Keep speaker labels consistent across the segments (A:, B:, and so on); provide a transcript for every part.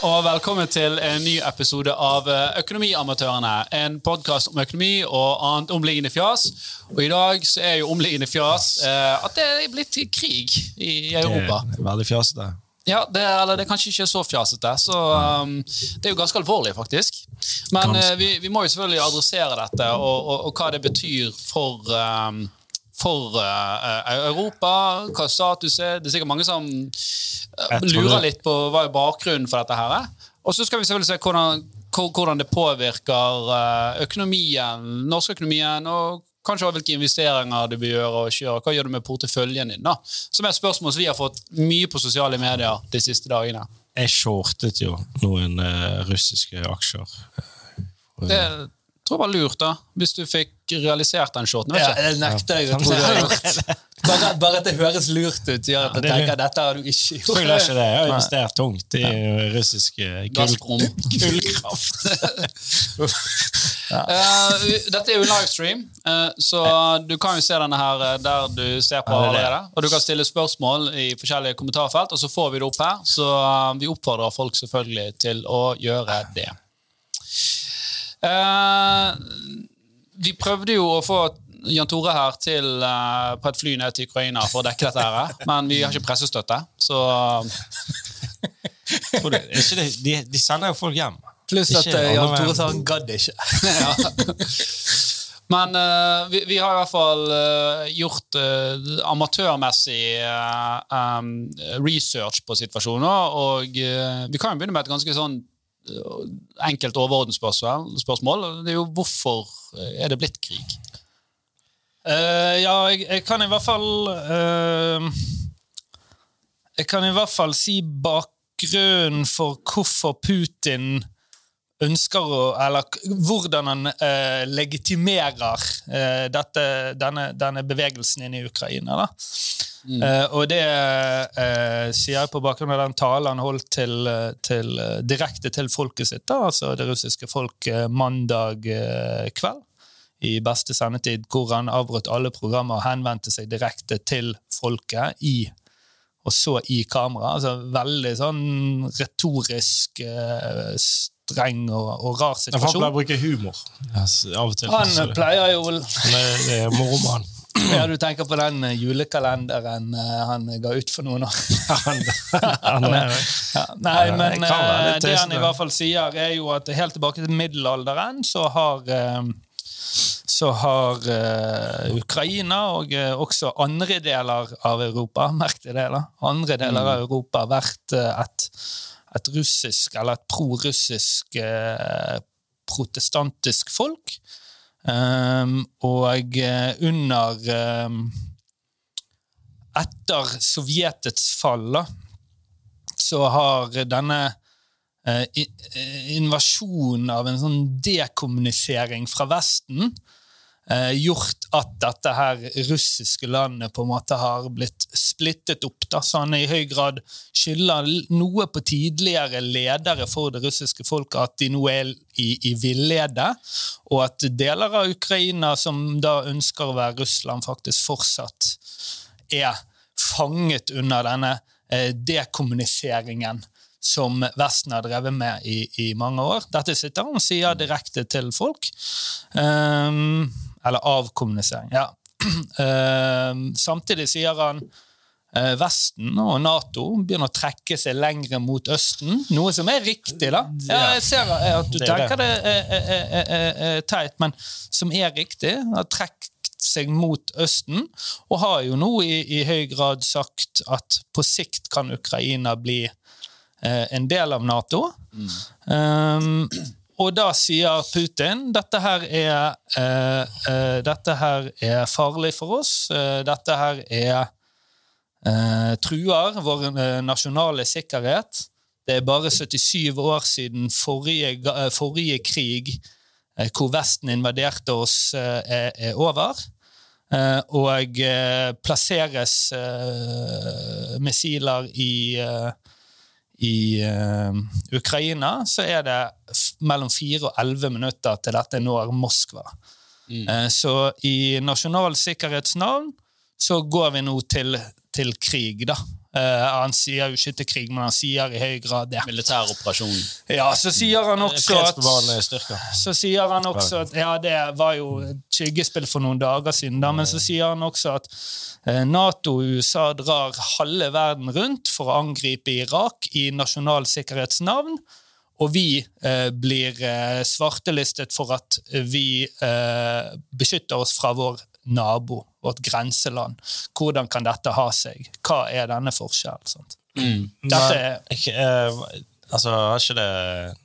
A: og velkommen til en ny episode av eh, Økonomiamatørene. En podkast om økonomi og annet omliggende fjas. Og i dag så er jo omliggende fjas eh, at det er blitt krig i Europa.
B: Det er veldig fjasete.
A: Ja, det, eller det er kanskje ikke så fjasete. Så um, det er jo ganske alvorlig, faktisk. Men eh, vi, vi må jo selvfølgelig adressere dette, og, og, og hva det betyr for um, for eh, Europa, hva status er. Det er sikkert mange som eh, lurer litt på hva er bakgrunnen for dette. her er. Og så skal vi selvfølgelig se hvordan, hvordan det påvirker eh, økonomien, norsk økonomien, og kanskje også hvilke investeringer du bør gjøre. og ikke gjøre. Hva gjør du med porteføljen din? da? Som er spørsmål som vi har fått mye på sosiale medier de siste dagene.
B: Jeg shortet jo noen eh, russiske aksjer.
A: Det tror det var lurt, da, hvis du fikk realisert den shorten. Vet
C: Ja, det nekter jeg å tro. Bare, bare at det høres lurt ut, gjør at jeg
B: det er
C: tenker at dette har du ikke gjort.
B: Selvfølgelig er ikke det. Jeg har investert tungt i russiske Gullkraft
A: Gazprom.
B: ja.
A: uh, dette er jo livestream, uh, så du kan jo se denne her uh, der du ser på
B: det er
A: allerede. Og du kan stille spørsmål i forskjellige kommentarfelt, og så får vi det opp her. Så eh, vi oppfordrer folk selvfølgelig til å gjøre det. Eh, vi prøvde jo å få Jan Tore her til, eh, på et fly ned til Ukraina for å dekke dette, her, men vi har ikke pressestøtte. Så
B: Tror du- ikke det, de, de sender jo folk hjem.
C: Pluss at
B: Ikke
C: eh, Jan Tore sa han gadd ikke.
A: Men uh, vi, vi har i hvert fall eh, gjort eh, amatørmessig eh, um, research på situasjoner, og eh, vi kan jo begynne med et ganske sånn eh, enkelt overordnet spørsmål. Det er jo hvorfor eh, er det blitt krig?
C: Uh, ja, jeg, jeg kan i hvert fall uh, Jeg kan i hvert fall si bakgrunnen for hvorfor Putin ønsker å Eller hvordan han uh, legitimerer eh, dette, denne, denne bevegelsen inne i Ukraina. da. Eh, og det uh, sier jeg på bakgrunn av den talen han holdt til, eh, til, direkte til folket sitt, da, altså det russiske folk, mandag kveld i beste sendetid, hvor han avbrøt alle programmer og henvendte seg direkte til folket i og så i kamera. Altså veldig sånn retorisk uh, streng og, og rar
B: situasjon. Han pleier å bruke humor. Yes, av og til.
C: Han pleier jo
B: det, det er moro med han.
C: Ja, du tenker på den eh, julekalenderen eh, han ga ut for noen år Ja, nei, men
B: det
C: eh, han i hvert fall sier, er jo at helt tilbake til middelalderen så har så har uh, Ukraina og uh, også andre deler av Europa merk det da, andre deler av Europa vært uh, et, et russisk, eller et pro-russisk protestantisk folk. Um, og eh, under um, Etter Sovjetets fall, da, så har denne uh, eh, invasjonen av en sånn dekommunisering fra Vesten eh, gjort at dette her russiske landet på en måte har blitt splittet opp. Da, så han i høy grad skylder noe på tidligere ledere for det russiske folket, at de nå er i, i villede, og at deler av Ukraina som da ønsker å være Russland, faktisk fortsatt er fanget under denne eh, dekommuniseringen som Vesten har drevet med i, i mange år. Dette sitter han og sier direkte til folk. Ehm, eller avkommunisering, ja. Ehm, samtidig sier han eh, Vesten og Nato begynner å trekke seg lengre mot Østen, noe som er riktig. da. Ja, jeg ser eh, at du
B: er
C: tenker det er, er teit, men som er riktig. Har trukket seg mot Østen, og har jo nå i, i høy grad sagt at på sikt kan Ukraina bli eh, en del av Nato. Um, og da sier Putin dette her er, eh, eh, dette her er farlig for oss. eh, dette her er truer vår nasjonale sikkerhet. Det er bare 77 år siden forrige, forrige krig hvor Vesten invaderte oss, er, er over. Og plasseres missiler i i uh, Ukraina, så er det mellom 4 og 11 minutter til dette når Moskva. Eh, så i nasjonal sikkerhets navn så går vi nå til, til krig, da. Eh, han sier jo ikke til krig, men han sier i høy grad det.
A: Militæroperasjon.
C: Ja, så sier han også at så sier han også at Ja, det var jo et skyggespill for noen dager siden, da, men så sier han også at eh, Nato og USA drar halve verden rundt for å angripe Irak i nasjonal sikkerhets navn. Og vi eh, blir eh, svartelistet for at vi eh, beskytter oss fra vår nabo, vårt grenseland. Hvordan kan dette ha seg? Hva er denne forskjellen?
A: Mm.
C: Dette er
B: ikke, eh, altså, var ikke det,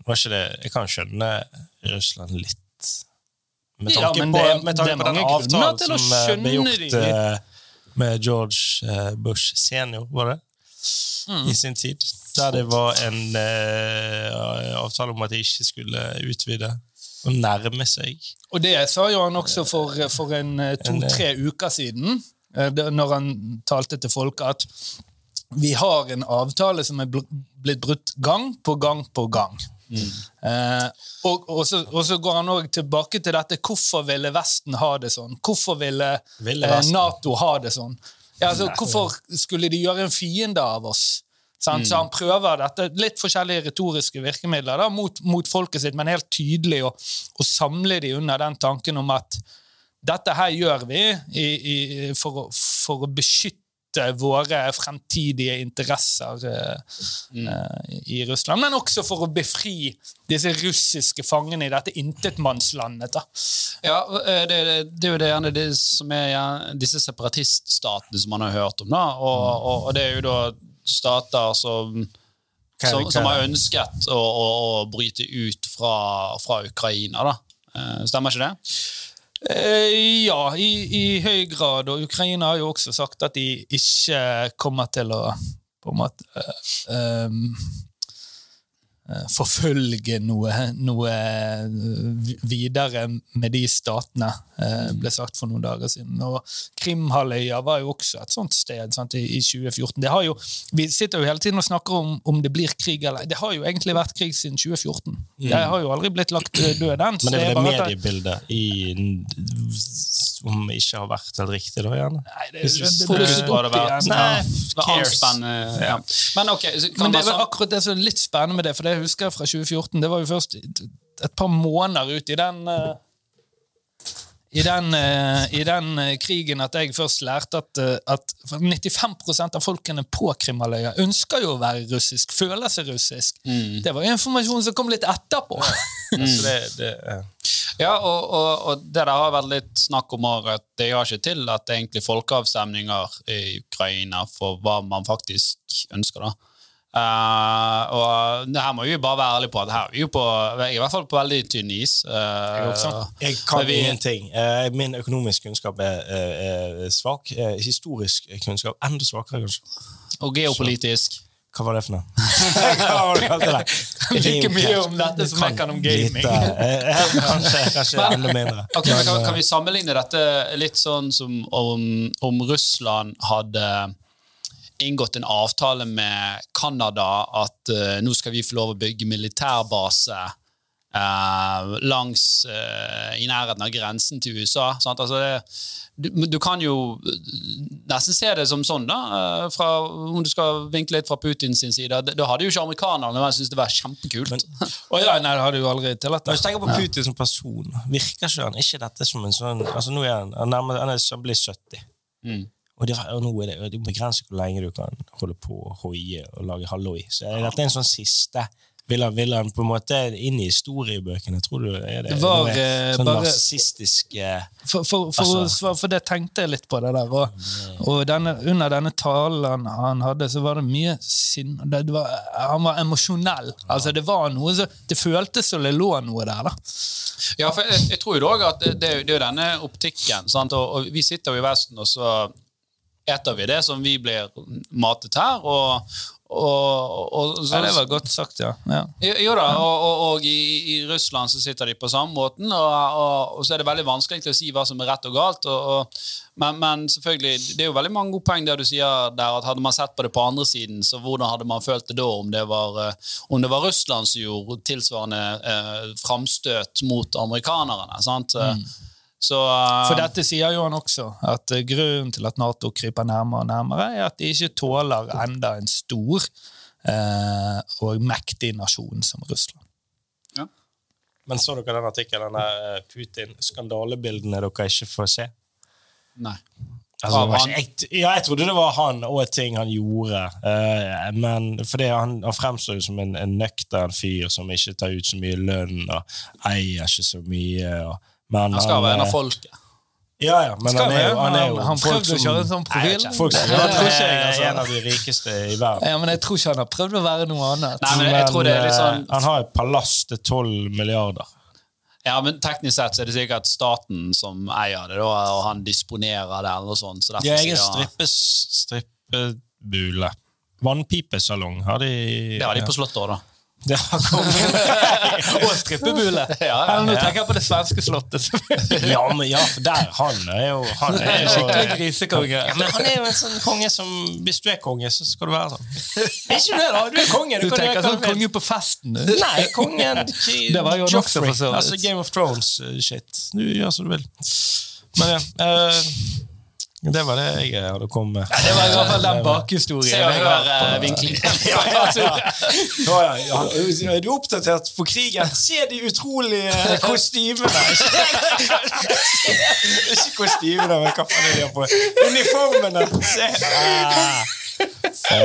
B: var ikke det Jeg kan skjønne Russland litt. Med
C: Ja,
B: tanke
C: men
B: på,
C: det-
B: med
C: det
B: tanke
C: er
B: på den avtalen
C: til
B: som eh, ble gjort
C: de.
B: eh, med George Bush senior, var det?
C: Mm.
B: I sin tid. Der det var en uh, avtale om at de ikke skulle utvide og nærme seg.
C: Og det sa jo han også for, for en eh, to-tre uker siden, eh, når han talte til folket, at vi har en avtale som er blitt brutt gang på gang på gang. Eh, og, og, så, og så går han også tilbake til dette. Hvorfor ville Vesten ha det sånn? Hvorfor ville,
B: Ville
C: eh, Nato ha det sånn? Ja, altså, hvorfor skulle de gjøre en fiende av oss? Sant? Så han prøver dette, litt forskjellige retoriske virkemidler da, mot, mot folket sitt, men helt tydelig å, å samle de under den tanken om at dette her gjør vi i, i, for, for å beskytte våre fremtidige interesser uh, mm. uh, i Russland, men også for å befri disse russiske fangene i dette intetmannslandet.
A: Ja, eh, det, det, det er jo det, det som er ja, disse separatiststatene som man har hørt om. da, Og, og, og det er jo da stater som, som, som har ønsket å, å, å bryte ut fra, fra Ukraina. da. Eh, Stemmer ikke det?
C: Eh, ja, i, i høy grad. Og Ukraina har jo også sagt at de ikke kommer til å på en måte um, forfølge noe, noe eh, videre med de statene, eh, ble sagt for noen dager siden. Og Krimhalvøya var jo også et sånt sted sant, i, i 2014. Det har jo, vi sitter jo hele tiden og snakker om om det blir krig eller Det har jo egentlig vært krig siden 2014. Det har jo aldri blitt lagt eh, død, den.
B: Men det er vel det mediebildet i, som ikke har vært helt riktig, da, gjerne?
C: Nei, det,
B: er
C: det, det, det,
A: det. Men ok,
C: Men det er vel akkurat det som er litt spennende med det, for det husker fra 2014. Det var jo først et par måneder ut i den eh, i den, eh, I den eh, krigen at jeg først lærte at, at 95% av folkene på Krimhalvøya ønsker jo å være russisk, føler seg russisk. Det var jo informasjon som kom litt etterpå.
B: Altså, det, det, eh,
A: Ja, og, og, og det der har vært litt snakk om at det gjør ikke til at det er egentlig folkeavstemninger i Ukraina for hva man faktisk ønsker. da. Eh, og det her må vi bare være ærlige på at her er vi jo på, i hvert fall på veldig tynn is. Eh,
B: jeg kan
A: vi-
B: ingenting. Eh, Min økonomiske kunnskap er, er, er svak. Eh, Historisk kunnskap enda svakere, kanskje.
A: og geopolitisk.
B: Hva var det for noe? Hva var det kalt det der?
C: Like mye om dette som jeg kan om gaming.
B: Lite, kanskje kanskje
A: Men-
B: enda mindre.
A: Okay, men kan, kan vi sammenligne dette litt sånn som om, om Russland hadde inngått en avtale med Canada at uh, nå skal vi få lov å bygge militærbase uh, langs uh, i nærheten av grensen til USA. Sant? Altså det, du, du kan jo nesten se det som sånn, da, fra, om du skal vinkle litt fra Putins side. Da hadde jo ikke amerikanerne men jeg synes det var kjempekult.
B: Men-
C: oh ja, nei, det hadde jo aldri tillatt
B: Hvis du tenker på Putin som person, virker ikke han ikke dette som en sånn altså nå er Han han, nærmer, han, er, han blir 70.
A: Mm.
B: Og, det, er nå er det, det begrenser hvor lenge du kan holde på å hoie og lage halloi. Så er dette en sånn siste Vil han, vil han på en måte inn i historiebøkene? Tror du er det,
C: Det var,
B: noe
C: eh,
B: sånn
C: bare-
B: narsistisk eh,
C: For, for, for,
B: Altså-
C: for det tenkte jeg litt på det der. Og, og denne, under denne talen han hadde, så var det mye sinn det, det var, Han var emosjonell. Altså, det var noe så, Det føltes som det lå noe der, da.
A: Ja, for jeg, jeg tror jo også at det, er det er jo denne optikken. Sant? Og, og vi sitter jo i Vesten, og så eter vi det som vi blir matet her. og, og, og så,
C: Ja, det var godt sagt, ja. ja.
A: Jo da, og, og, i, i Russland så sitter de på samme måten, og, så er det veldig vanskelig å si hva som er rett og galt. Men, men selvfølgelig, det er jo veldig mange gode poeng der du sier der at hadde man sett på det på andre siden, så hvordan hadde man følt det da om det var, eh, om det var Russland som gjorde tilsvarende eh, framstøt mot amerikanerne? sant? Så uh,
C: For dette sier jo han også, at eh, grunnen til at Nato kryper nærmere og nærmere, er at de ikke tåler enda en stor eh, og mektig nasjon som Russland.
B: Men så dere den artikkelen der eh, Putin-skandalebildene dere ikke får se?
A: Nei.
B: Altså,
A: han?
B: ikke, jeg, ja, jeg trodde det var han og et ting han gjorde. Uh, men fordi han, han fremstår jo som en, en nøktern fyr som ikke tar ut så mye lønn og eier ikke så mye. Og, men
A: Han skal være en
B: eh,
A: av folket.
B: Ja, ja, men han er jo, han er jo
C: han- han prøvde å kjøre en sånn
B: Nei, jeg
C: profil.
B: ikke. Folk som
C: Ja,
B: jeg tror ikke
C: jeg,
B: er
C: altså.
B: en av de rikeste i verden.
C: Ja, men jeg tror ikke han har prøvd å være noe annet.
A: Nei, men jeg tror det er litt sånn
B: eh, Han har et palass til 12 milliarder.
A: Ja, men Teknisk sett så er det sikkert staten som eier det, da, og han disponerer det. eller sånn. Så
B: De har egen strippes, strippebule. Vannpipesalong har de
A: Det har de på Slottet òg, da.
B: Kongen.
C: Og strippebule!
A: Ja, ja,
C: nå tenker jeg på det svenske slottet.
B: Ja, men ja, for der han er jo Han er jo
C: Skikkelig grisekonge.
B: Ja, men han er jo en sånn konge som Hvis du er konge, så skal du være sånn. Ikke det, da? Du er konge.
C: Du
B: du
C: tenker sånn konge på festen.
B: Nei, kongen
C: Det var jo vidt.
B: Altså Game of Thrones-shit. Du gjør som du vil. Men ja. eh, det var det jeg hadde kommet med.
C: Det var i hvert fall den bakhistorien.
A: Se og
C: jeg
A: hør
C: har
A: eh,
C: på-
B: Ja, ja, ja, ja. Er du oppdatert på krigen? Se de utrolige kostymene! Ikke kostymene, men hva faen er de har på? Uniformene! Se!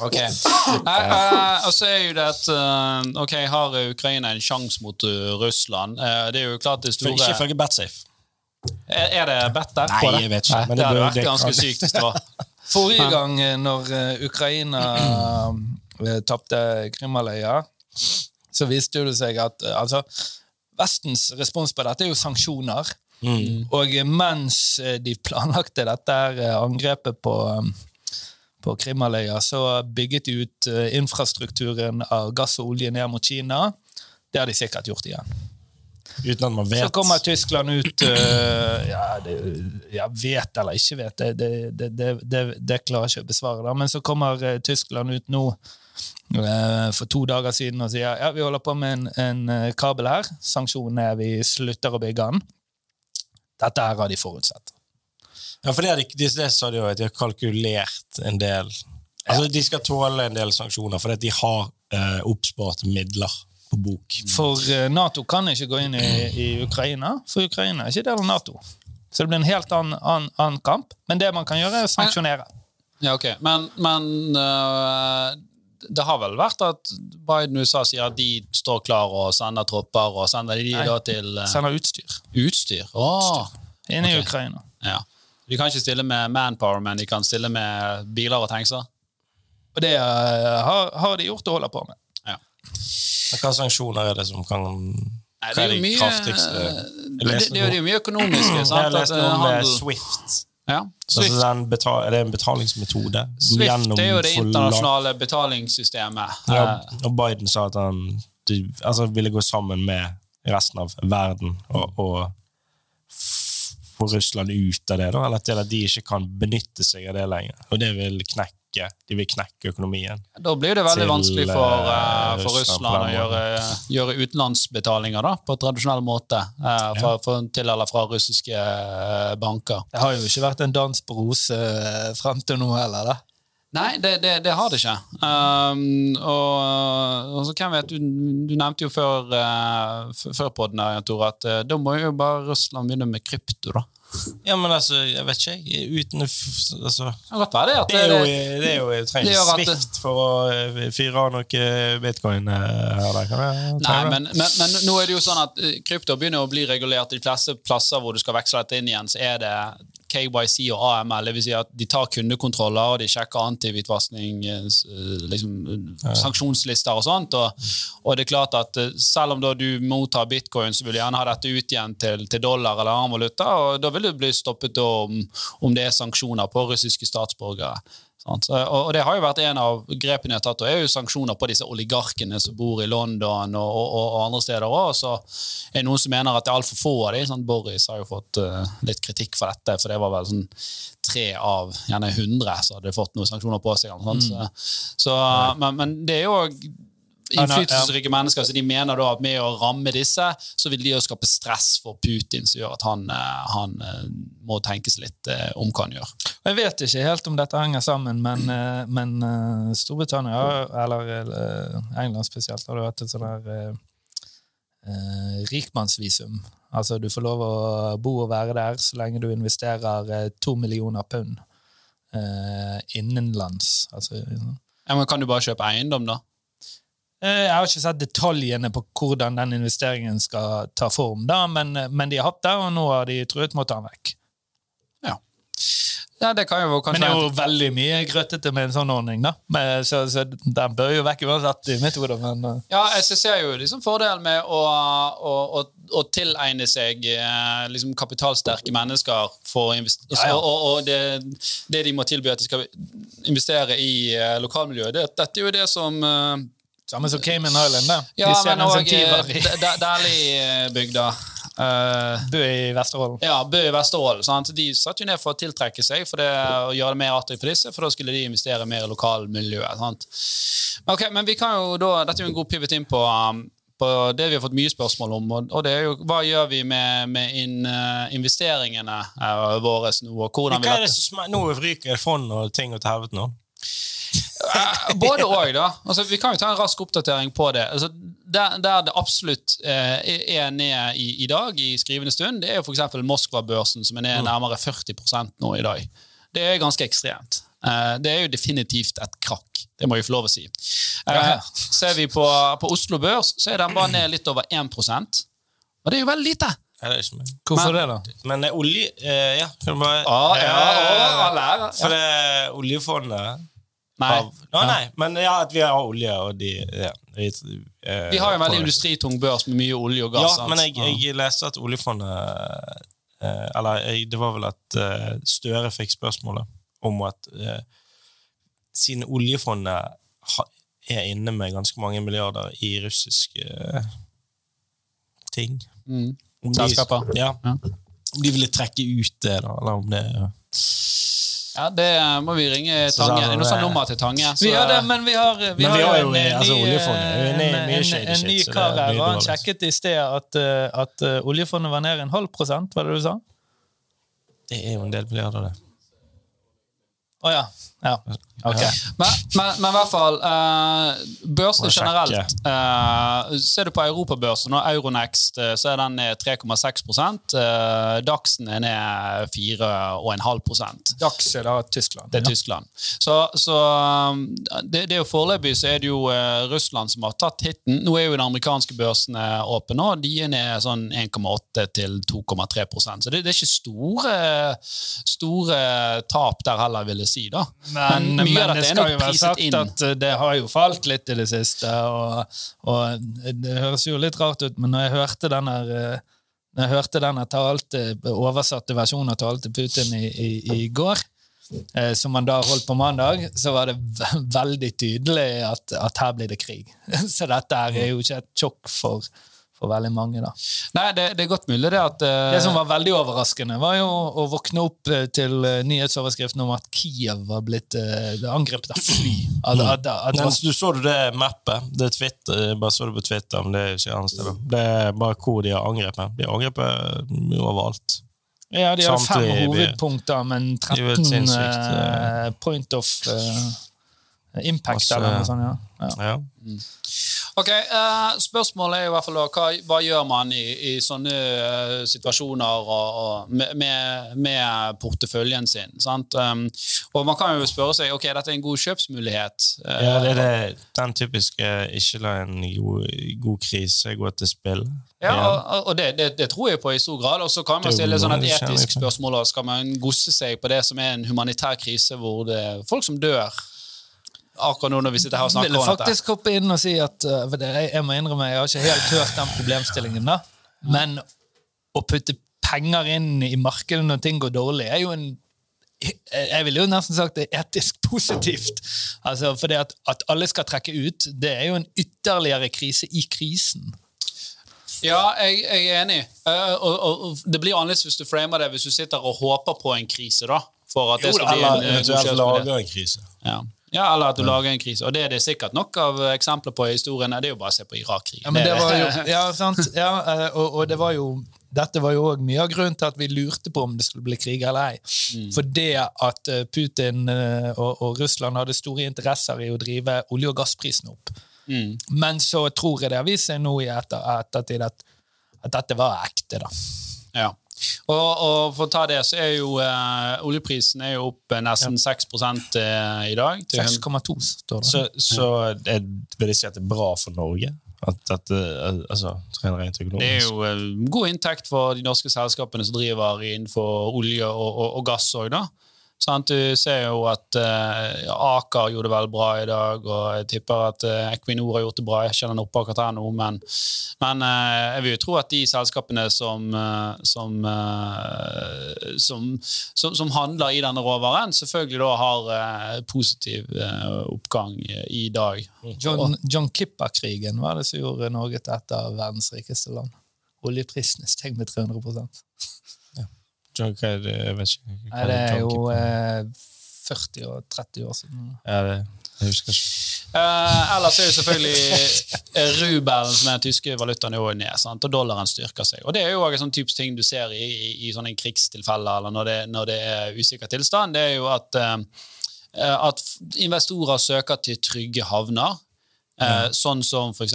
A: Ok. Eh, og så er jo det at eh, Ok, har Ukraina en sjanse mot eh, Russland? Eh, det er jo klart det
B: For
A: store
B: ikke ifølge Batsafe.
A: Er, det bedt der
B: Nei, jeg vet ikke,
A: Nei,
B: men
A: det
B: det
A: hadde vært ganske sykt var.
C: Forrige gang eh, når eh, Ukraina uh, tapte Krimhalvøya, så viste det seg at eh, altså, Vestens respons på dette er jo sanksjoner. Og eh, mens eh, de planlagte dette eh, angrepet på, eh, på Krimhalvøya, så bygget de ut eh, infrastrukturen av gass og olje ned mot Kina. Det har de sikkert gjort igjen.
B: Uten at man vet.
C: Så kommer Tyskland ut uh, ja, det, ja, vet eller ikke vet, det, det, det, klarer jeg ikke å besvare. Da. Men så kommer øh, Tyskland ut nå uh, for to dager siden og sier ja, vi holder på med en, en kabel her. Sanksjonen er vi slutter å bygge den. Dette her har de forutsett.
B: Ja, for det, de, de, det sa de jo, at de har kalkulert en del Altså, De skal tåle en del sanksjoner fordi de har eh, oppspart midler på bok.
C: For øh, Nato kan ikke gå inn i, i Ukraina, for Ukraina er ikke del av Nato. Så det blir en helt annen, annen, annen kamp. Men det man kan gjøre, er å sanksjonere.
A: Ja, ok. Men, men øh, det har vel vært at Biden og USA sier at de står klar og sender tropper, og sender de
C: Nei.
A: da til øh,
C: Sender utstyr
A: utstyr? Åh,
C: inn i
A: okay.
C: Ukraina.
A: ja. De kan ikke stille med manpower, men de kan stille med biler og tankser?
C: Og det eh, har, har de gjort og holder på med.
B: Hva sanksjoner er det som kan
A: Nei, det er jo mye,
B: kraftigste
A: det, det, er jo mye økonomiske.
B: Jeg
A: sant?
B: har lest noe med eh,
A: handel-
B: Swift.
A: Ja.
B: Altså,
A: Swift.
B: den betal, er det en betalingsmetode?
A: Swift
B: Gjennom
A: er jo det internasjonale betalingssystemet.
B: Ja,
A: Eh,
B: og Biden sa at han de, altså, ville gå sammen med resten av verden og, og få Russland ut av det, da, eller til at de ikke kan benytte seg av det lenger. Og det vil knekke de vil knekke økonomien.
A: Da blir det veldig
B: til,
A: vanskelig for, eh,
B: eh,
A: for
B: Russland
A: å gjøre, gjøre utenlandsbetalinger da, på tradisjonell måte uh, for, for, til eller fra russiske eh, banker.
C: Det har jo ikke vært en dans på roser eh, frem til nå heller, da.
A: Nei, det, det, det har det ikke. Um, og, og så hvem vet, du, du nevnte jo før, uh, før podden her, Tore, at uh, da må jo bare Russland begynne med krypto, da.
B: Ja, men altså, jeg vet ikke. Uten altså,
A: godt være det. At
B: Det er jo,
A: det,
B: er jo jeg trenger ikke svikt for å eh, fyre av noe bitcoin eh, her.
A: Nei, men, men, men nå er det jo sånn at eh, krypto begynner å bli regulert. De fleste plasser hvor du skal veksle dette inn igjen, så er det KYC og AML. Det vil si at de tar kundekontroller, og de sjekker antihvitvaskning, eh, eh, liksom, ja. sanksjonslister og sånt. Og, og det er klart at eh, selv om du mottar bitcoin, så vil du gjerne ha dette ut igjen til, til dollar eller annen valuta, og da vil du bli stoppet om, om det er sanksjoner på russiske statsborgere. Og, det har jo vært en av grepene jeg har tatt, og er jo sanksjoner på disse oligarkene som bor i London og, og, og, andre steder òg. Så er det noen som mener at det er altfor få av dem. Sånn, Boris har jo fått eh, litt kritikk for dette, for det var vel sånn tre av gjerne hundre som hadde fått noen sanksjoner på seg. eller. Så, så, men, men det er jo innflytelsesrike mennesker. Så de mener da at med å ramme disse, så vil de jo skape stress for Putin, som gjør at han, eh, han eh, må tenkes litt eh, om hva han gjør.
C: Jeg vet ikke helt om dette henger sammen, men, men Storbritannia, eller England spesielt, har det vært et sånn der eh, rikmannsvisum. Altså du får lov å bo og være der så lenge du investerer to millioner pund eh, innenlands. Altså,
A: Ja, men Kan du bare kjøpe eiendom, da?
C: Eh, Jeg har ikke sett detaljene på hvordan den investeringen skal ta form, da, men, men de har hatt det, og nå har de truet med å ta den vekk.
A: Ja. ja det kan jo kanskje
C: Men det er jo veldig mye grøtete med en sånn ordning, da. Men, så, så den bør jo vekk uansett i mitt hode, men eh,
A: Ja, jeg ser jo liksom fordelen med å, å, å, å tilegne seg eh, liksom kapitalsterke mennesker for å
C: Ja, ja.
A: Og, og, det, det de må tilby at de skal investere i eh, lokalmiljøet. Det, dette er jo det som eh,
C: Samme som Cayman Island, da.
A: Ja,
C: de ser
A: men òg Dæhlie-bygda. Uh,
C: Bø i Vesterålen.
A: ja, Bø i Vesterålen. De satte jo ned for å tiltrekke seg for det, å gjøre det mer attraktivt for disse, for da skulle de investere mer i lokalmiljøet. Sant? Men, men vi kan jo da, Dette er jo en god pivot inn på, um, på det vi har fått mye spørsmål om. Og, og det er jo hva gjør vi med, med inn, uh, investeringene uh, våre nå? og hvordan vi
B: Hva er det som Nå ryker fond og ting til helvete nå.
A: Eh, Både og, da. Altså, vi kan jo ta en rask oppdatering på det. Altså, der, der det absolutt eh, er ned i, i dag, i skrivende stund, det er jo f.eks. Moskva-børsen, som er ned nærmere 40% nå i dag. Det er ganske ekstremt. Eh, det er jo definitivt et krakk. Det må vi få lov å si. Eh, ser vi på, på Oslo Børs, så er den bare ned litt over 1% Og det er jo veldig lite.
B: Er det ikke?
C: Hvorfor
A: Men-
C: det, da?
B: Men det er olje eh, Ja, bare
A: Ja, ja,
B: Eh, For det er oljefondet
A: Nei.
B: av ja, nei, men ja, at vi har olje, og de ja, vi, eh,
A: Vi har jo en veldig industritung børs med mye olje og gass.
B: Ja, men jeg, jeg leste at oljefondet eh, Eller jeg, det var vel at eh, Støre fikk spørsmålet om at eh, siden oljefondet ha, er inne med ganske mange milliarder i russiske eh, ting
A: Mm. Selskaper.
B: Ja.
A: Ja.
B: Om de ville trekke ut det, da, eller om det
A: Ja, det må vi ringe Tange.
B: Det
A: Nå sa nummer til Tange. så-
C: Vi har det, men vi har, vi
B: Men
C: har,
B: vi har jo,
C: en, eh,
B: altså, er
C: en,
B: mye
C: en, en ny kar
B: er
C: her, han sjekket i sted at, eh, at uh, oljefondet var ned en halv prosent, var det du sa?
B: Det er jo en del milliarder, det.
C: Å ja. Ja. Ok.
A: Men, men, men i hvert fall, eh, børsene generelt eh, Ser du på europabørsen og Euronext, eh, så er den ned 3,6 uh, Daxen er ned 4,5
C: Dax er da Tyskland.
A: Det er
C: ja.
A: Tyskland. Så, så um, det, det er jo Foreløpig så er det jo eh, Russland som har tatt hiten. Nå er jo den amerikanske børsen eh, åpen og De er ned sånn 1,8 til 2,3% Så det, det er ikke store, store tap der heller, vil jeg si. da.
C: Men, men,
A: men
C: det,
A: det
C: skal jo være sagt
A: inn.
C: at eh, det har jo falt litt i det siste. Og, og det høres jo litt rart ut, men når jeg hørte den her eh, når jeg hørte den talte, oversatte versjonen av talen til Putin i, i, i går, eh, som han da holdt på mandag, så var det ve veldig tydelig at, at her blir det krig. Så dette er jo ikke et sjokk for, for veldig mange. da.
A: Nei, det, det er godt mulig det at uh,
C: Det som var veldig overraskende, var jo å våkne opp eh, til uh, nyhetsoverskriften om at Kiev var blitt uh, angrepet av fly. At, at, at,
B: Men du så du det mappet? Det er Twitter, bare så det på Twitter, men det er ikke annet sted. Det er bare hvor de har angrepet. De har angrepet overalt.
C: ja, de har fem hovedpunkter, men
B: Det er jo
C: 13
B: uh,
C: eh, point of uh, impact,
B: Masse-
C: eller noe sånt. Ja. Ja.
B: Ja.
A: Ok, eh, Spørsmålet er i hvert fall da, hva, hva gjør man i, i sånne eh, situasjoner og, og med, med, porteføljen sin? sant? Um, og Man kan jo spørre seg ok, dette er en god kjøpsmulighet. Eh,
B: ja, det er det, den typiske ikke la en god, god krise gå til spill.
A: Ja, og, og det, det, det tror jeg på i stor grad. Og så kan man stille sånn et etisk spørsmål. Skal man gosse seg på det som er en humanitær krise, hvor det er folk som dør akkurat nå når vi sitter her og snakker om dette?
C: faktisk hoppe inn og si at eh, det, jeg, jeg må innrømme, jeg har ikke helt hørt den problemstillingen. da. Men å putte penger inn i markedet når ting går dårlig, er jo en jeg ville jo nesten sagt det er etisk positivt. Altså, for det at, at alle skal trekke ut, det er jo en ytterligere krise i krisen.
A: Ja, jeg, jeg er enig. Eh, og, og, og Det blir annerledes hvis du framer det hvis du sitter og håper på en krise. da. For at det
B: Jo,
A: skal bli
B: eller
A: en, eh, god
B: eventuelt
A: kjøpsmulighet.
B: en krise.
A: Ja. Ja, Eller at du lager en krise. Og det er det sikkert nok av eksempler på i historien. Det er jo bare å se på Irak-krigen.
C: Ja, men det var jo, ja, sant? Ja, eh, og, og det var jo dette var jo òg mye av grunnen til at vi lurte på om det skulle bli krig eller ei. Mm. For det at eh, Putin eh, og, og, Russland hadde store interesser i å drive olje- og gassprisene opp. Mm. Men så tror jeg det har vist seg nå i etter, ettertid at, at, dette var ekte. da.
A: Ja. Og, og, for å ta det, så er jo eh, oljeprisen er jo opp nesten ja. 6 eh, i dag.
C: 6,2 står det.
B: Så, så det, vil jeg si at det er bra for Norge? At, at, eh, altså.
A: Det er jo uh, god inntekt for de norske selskapene som driver innenfor olje og, og, og gass òg, da. Sant? Du ser jo at uh, Aker gjorde det veldig bra i dag, og jeg tipper at uh, Equinor har gjort det bra. Jeg kjenner opp akkurat her nå, men, men uh, jeg vil jo tro at de selskapene som, som, som, som, handler i denne råvaren, selvfølgelig da har positiv oppgang i dag.
C: John, John Kipper-krigen var det som gjorde Norge til et av verdens rikeste land. Oljeprisene steg med 300
B: John, hva er det, jeg vet ikke.
C: Nei, det er jo eh, 40 og 30 år siden.
B: Ja, det, jeg husker ikke.
A: Eh, ellers er jo selvfølgelig eh, rubelen, som er den tyske valutaen, jo ned, sant? og dollaren styrker seg. Og Det er jo en sånn typisk ting du ser i, i, i sånne krigstilfeller eller når det, når det, er usikker tilstand. Det er jo at, eh, at investorer søker til trygge havner. Uh, sånn som f.eks.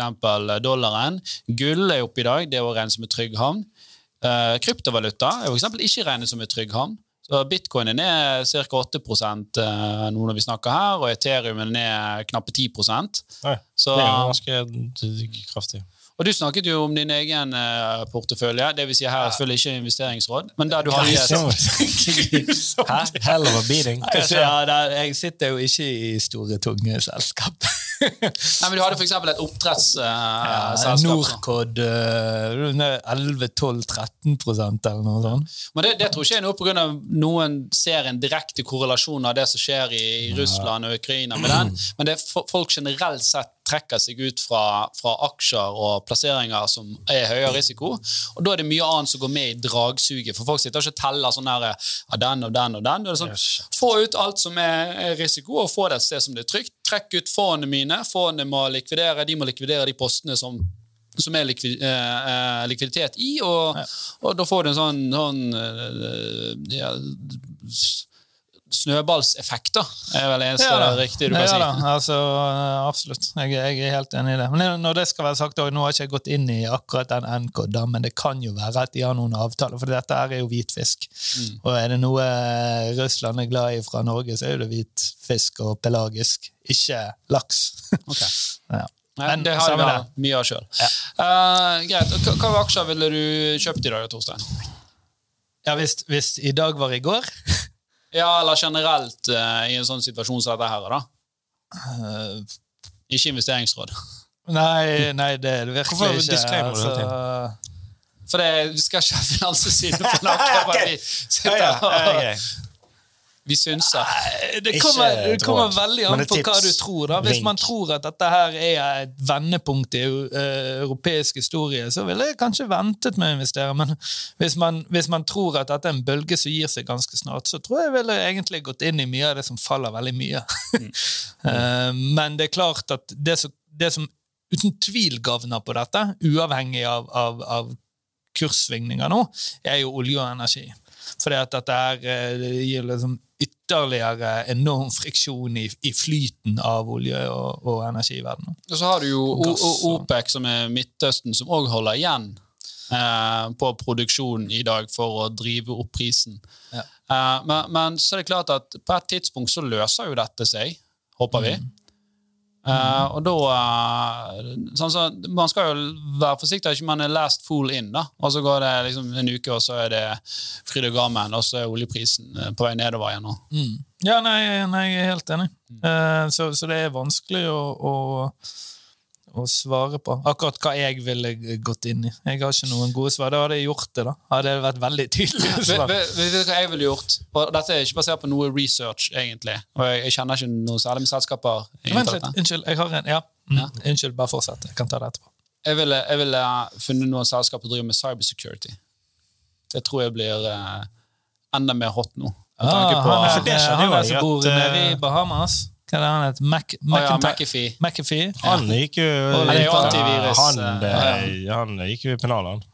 A: dollaren. Gull er oppe i dag, det er å som en trygg havn. Uh, kryptovaluta er for eksempel ikke regnet som en trygg havn. Så Bitcoin er ned ca. 8 uh, nå når vi snakker her, og Ethereum er ned knappe 10
B: Nei, så, Det er jo ganske kraftig.
A: Og Du snakket jo om din egen uh, portefølje. Det vil si her er selvfølgelig ikke investeringsråd. men der du har
B: Hæ? Hell of a beating.
C: Ja, jeg sitter jo ikke i store, tunge selskap.
A: Nei, men Du hadde f.eks. et oppdrettsselskap. Uh, ja,
C: Norcod uh, 11-12-13% eller noe sånt.
A: Men Det, det tror ikke jeg noe pga. noen ser en direkte korrelasjon av det som skjer i, Russland og Ukraina med den, men det er folk generelt sett trekker seg ut fra, fra, aksjer og plasseringer som er høyere risiko. Og Da er det mye annet som går med i dragsuget. For folk sitter ikke og teller sånn der, ja, den og den og den. Det sånn, få ut alt som er risiko, og få det et sted som det er trygt. Trekk ut fondene mine. Fondene må likvidere, de må likvidere de postene som som er likvid, eh, eh, likviditet i, og, og, da får du en sånn, sånn eh, ja, snøballseffekter, er vel eneste ja, riktige du kan ja, si.
C: Da, altså, absolutt. Jeg, jeg, er helt enig i det. Men når det skal være sagt, Nå har jeg ikke gått inn i akkurat den NKD, men det kan jo være at de har noen avtaler, for dette er jo hvitfisk. Mm. Og er det noe Russland er glad i fra Norge, så er det hvitfisk og pelagisk, ikke laks.
A: Okay. ja. Men det har vi mye av sjøl. Ja. Uh, greit. Hva aksjer ville du kjøpt i dag, Torstein?
C: Ja, hvis, hvis i dag var i går
A: ja, eller generelt uh, i en sånn situasjon som dette her, da. Uh, ikke investeringsråd.
C: Nei, nei, det er det virkelig Hvorfor ikke. Altså,
A: for det, vi skal ikke ha finanstilsynet på noe. Vi sitter og vi synser.
C: Det kommer, det kommer veldig an på hva du tror. da. Hvis man tror at dette her er et vendepunkt i uh, europeisk historie, så ville jeg kanskje ventet med å investere. Men hvis man, hvis man, tror at dette er en bølge som gir seg ganske snart, så tror jeg ville egentlig gått inn i mye av det som faller veldig mye. Mm. men det er klart at det som, det som uten tvil gagner på dette, uavhengig av, av, av kurssvingninger nå, er jo olje og energi. Fordi at dette her, eh, det gir liksom ytterligere enorm friksjon i, i flyten av olje- og, og energi i verden.
A: Og så har du jo gass, OPEC, som er Midtøsten, som òg holder igjen eh, på produksjonen i dag for å drive opp prisen. Ja. Eh, men, men, så er det klart at på et tidspunkt så løser jo dette seg, håper vi. Mm. Uh, og da uh, sånn så, Man skal jo være forsiktig, ikke man er last fool in. da, og Så går det liksom en uke, og så er det fryd og gammen, og så er oljeprisen uh, på vei nedover igjen.
C: Mm. Ja, nei, nei, jeg er helt enig. Mm. Så, så, det er vanskelig å, å å svare på. Akkurat hva jeg ville gått inn i. Jeg har ikke noen gode svar. Da hadde jeg gjort det. da. Hadde det vært veldig tydelig.
A: Vet du hva jeg ville gjort? Og dette er ikke basert på noe research, egentlig. Og jeg, jeg kjenner ikke noe særlig med selskaper.
C: Vent litt. Unnskyld. jeg har en, ja. Mm. ja. Unnskyld, bare fortsett. Jeg kan ta det etterpå.
A: Jeg ville, jeg ville funnet noen selskaper som driver med cybersecurity. Det tror jeg blir uh, enda mer hot nå.
C: Ah, på, for det skjedde jo at, bor nede i Bahamas. Hva er det han heter? Mac,
A: Å ja, McAfee.
C: McAfee?
B: Han gikk jo Han,
A: eh,
B: han gikk jo i pennalet.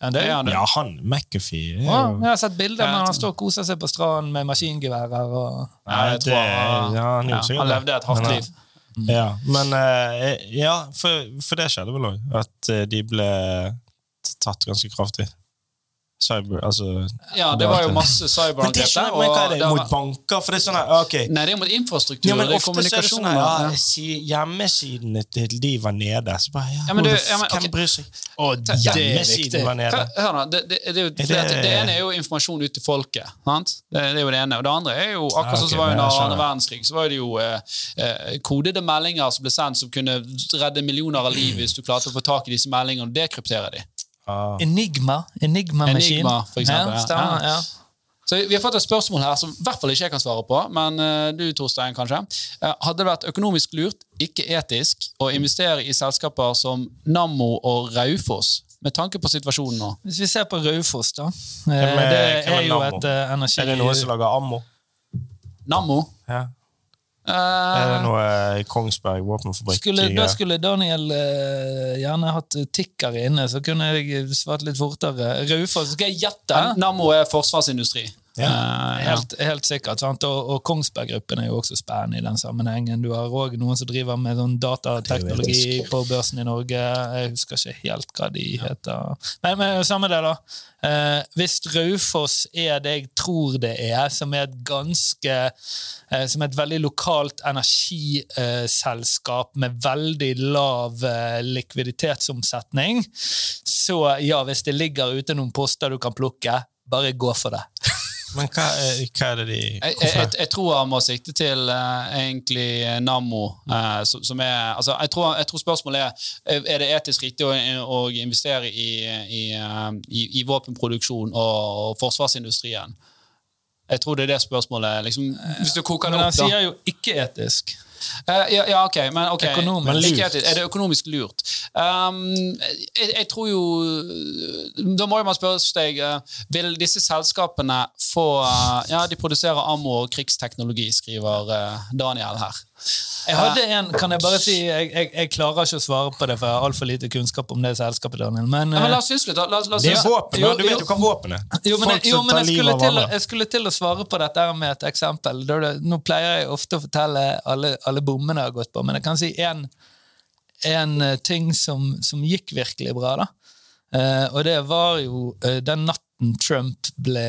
C: Ja, det,
A: Ja, han.
B: Ja, han McAfee
C: ja, jeg har sett bilder
A: når
C: men han står og koser seg på stranden med maskingeværer. og...
A: Ja,
B: det-
A: tror han,
B: ja, han gjorde
A: han levde et hardt liv.
B: Ja, men eh, Ja, for, for det skjedde vel òg. At eh, de ble tatt ganske kraftig. Cyber, altså
A: Ja, det var jo masse cyberangrep
B: er
A: der.
B: men hva er det? Mot banker? For det er sånn her, ok
A: Nei, det er mot infrastruktur.
B: ja, men
A: det er
B: ofte så er det
A: kommunikasjon.
B: sånn her, ja. Hjemmesidene til de var nede. Så bare, ja,
A: Ja, men du- ja, men,
B: Hvem bryr seg?
C: Og
B: Hjemmesiden var nede.
A: Hør, nå, det, det, det, er jo,
B: det-
A: det ene er jo informasjon ut til folket. Sant? Det, det er jo det ene. Og det andre er jo akkurat sånn som var under andre verdenskrig. Så var det jo eh, eh, kodede meldinger som ble sendt som kunne redde millioner av liv hvis du klarte å få tak i disse meldingene og dekryptere dem.
B: Ah.
C: Enigma. Enigma-maskin.
A: Enigma, for eksempel,
C: Ja, stemmer,
A: Ja.
C: ja.
A: Så Vi har fått et spørsmål her som i hvert fall ikke jeg kan svare på, men eh, du Torstein kanskje. Eh, hadde det vært økonomisk lurt, ikke etisk, å investere i selskaper som Nammo og Raufoss, med tanke på situasjonen nå?
C: Hvis vi ser på Raufoss, da.
B: Hvem er-
C: Det
B: hvem er
C: er jo et energi...
B: Er det noen som lager ammo?
A: Nammo?
B: Ja.
A: Eh,
B: Er det noe i Kongsberg våpenfabrikk?
C: skulle, da skulle Daniel uh, gjerne hatt tikker inne, så kunne jeg svart litt fortere. Raufoss, skal jeg gjette?
A: Nammo er forsvarsindustri.
B: Ja.
A: Eh.
C: Helt, helt sikkert. sant? Og, og Kongsberg-gruppen er jo også spennende i den sammenhengen. Du har òg noen som driver med sånn datateknologi på børsen i Norge. Jeg husker ikke helt hva de heter. Men, men samme det, da. Eh, hvis Raufoss er det jeg tror det er, som er et ganske eh, Som et veldig lokalt energiselskap med veldig lav eh, likviditetsomsetning, så ja, hvis det ligger ute noen poster du kan plukke, bare gå for det.
B: Men hva er, hva er det de
A: Jeg, jeg, jeg, jeg tror han må sikte til uh, egentlig eh, Nammo. uh, som, som er, altså, jeg, tror, jeg tror spørsmålet er er det etisk riktig å, å investere i, i, uh, i, i våpenproduksjon og, og forsvarsindustrien. Jeg tror det er det spørsmålet. Liksom, hvis du koker det
C: Men
A: opp,
C: han
A: da.
C: sier jo ikke etisk.
A: Eh, ja, ja, ok, men ok.
B: Lurt.
A: Er det økonomisk lurt? Um, jeg, jeg tror jo Da må jo man spørre seg eh, Vil disse selskapene få eh, Ja, de produserer ammo og krigsteknologi, skriver Daniel her.
C: Jeg hadde en, kan jeg bare si, jeg, jeg, jeg klarer ikke å svare på det, for jeg har altfor lite kunnskap om det selskapet. Daniel, men,
A: Ja, men la
C: eh,
A: oss synes litt. da. La, la oss
B: Det er våpen,
C: Jo.
B: Du vet
C: jo.
B: hva våpen er.
C: jo, men,
B: Folk
C: jo, men jeg, skulle til, jeg skulle til å svare på dette med et eksempel. Nå pleier jeg ofte å fortelle alle, alle bommene jeg har gått på, men jeg kan si en, en eh, ting som, som gikk virkelig bra. da. Eh, og det var jo den natten Trump ble,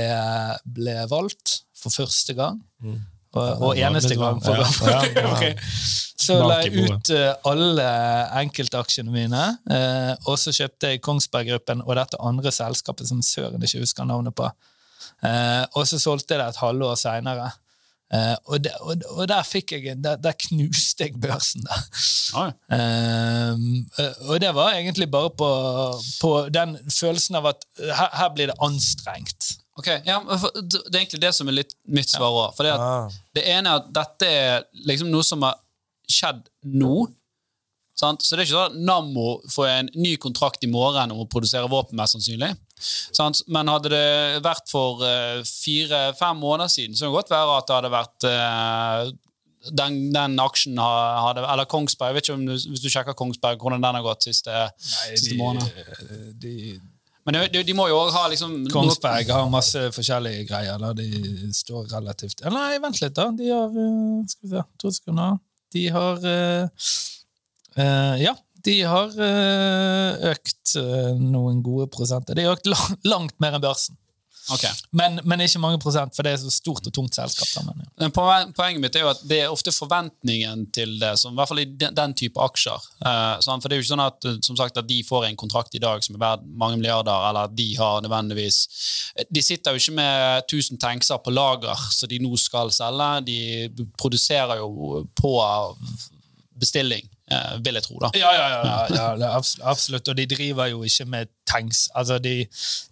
C: ble valgt for første gang. Og, og eneste gang. For,
B: ja, ja, ja.
C: Ok. Så la jeg ut eh, alle enkeltaksjene mine, eh, og så kjøpte jeg Kongsberg-gruppen og dette andre selskapet som søren ikke husker navnet på. Eh, og så solgte jeg det et halvår seinere. Uh, og, og, og der fikk jeg der, der knuste jeg børsen. der.
A: Oi.
C: Uh, og det var egentlig bare på, på den følelsen av at her, her blir det anstrengt.
A: Ok, ja, Det er egentlig det som er litt mitt svar òg. Det,
B: Ah.
A: det ene er at dette er liksom noe som har skjedd nå. Sant? Så det er ikke sånn at Nammo får en ny kontrakt i morgen om å produsere våpen, mest sannsynlig. Sant? Men hadde det vært for uh, fire-fem måneder siden, så kan det godt være at det hadde vært uh, den, den aksjen hadde Eller Kongsberg. Jeg vet ikke om du, Hvis du sjekker Kongsberg, hvordan den har gått siste, siste måned.
C: de,
A: Men de, de, må jo også ha liksom
C: Kongsberg har masse forskjellige greier. Da. De står relativt ja, Nei, vent litt, da. De har eh, Skal vi se, to sekunder. De har uh, uh, Ja, de har uh, økt noen gode prosenter. De har økt lang, langt mer enn børsen.
A: Ok.
C: Men, men ikke mange prosent, for det er så stort og tungt selskap. Men, ja.
A: Men poen- Poenget mitt er jo at det er ofte forventningen til det, som, i hvert fall i den, den type aksjer. Eh, for det er jo ikke sånn at, eh, som sagt, at de får en kontrakt i dag som er verdt mange milliarder, eller at de har nødvendigvis De sitter jo ikke med 1000 tankser på lager som de nå skal selge. De produserer jo på bestilling, vil jeg tro. da.
C: Ja, ja, ja, ja, absolutt. Og de driver jo ikke med tanks. Altså, de,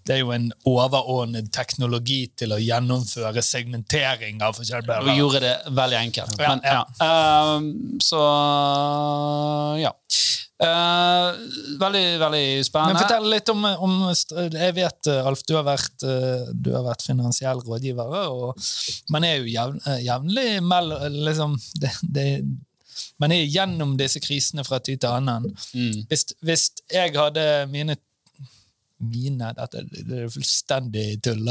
C: det er jo en overordnet teknologi til å gjennomføre segmentering av forskjellige
A: Og gjorde det veldig enkelt. Men. Ehm, så ja. Uh, veldig, veldig
C: Men
A: spennende.
C: fortell litt om, om Jeg vet, eh, Alf, du har vært, eh, du har vært finansiell rådgiver, og man er jo jevn, eh, jevnlig mellom liksom, det, det, Man er gjennom disse krisene fra tid til annen.
A: Mm.
C: Hvis, hvis jeg hadde mine mine, dette det er fullstendig tull.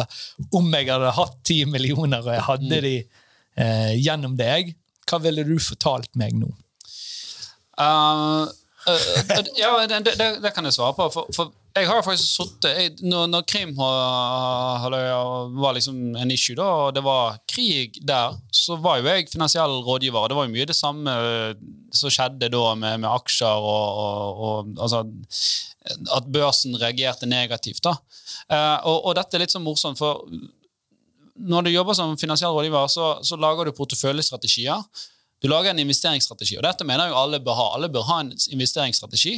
C: Om jeg hadde hatt ti millioner, og jeg hadde de eh, gjennom deg, hva ville du fortalt meg nå?
A: Uh, uh, ja, det, det, det kan jeg svare på. For, for jeg har faktisk sittet Når, når Krim-halvøya var liksom en issue, da, og det var krig der, så var jo jeg finansiell rådgiver. Det var jo mye det samme som skjedde da med, med aksjer og, og, og altså, At børsen reagerte negativt. da. Eh, og, og dette er litt sånn morsomt, for når du jobber som finansiell rådgiver, så, så lager du porteføljestrategier. Du lager en investeringsstrategi, og dette mener jo alle bør ha. Alle bør ha en investeringsstrategi.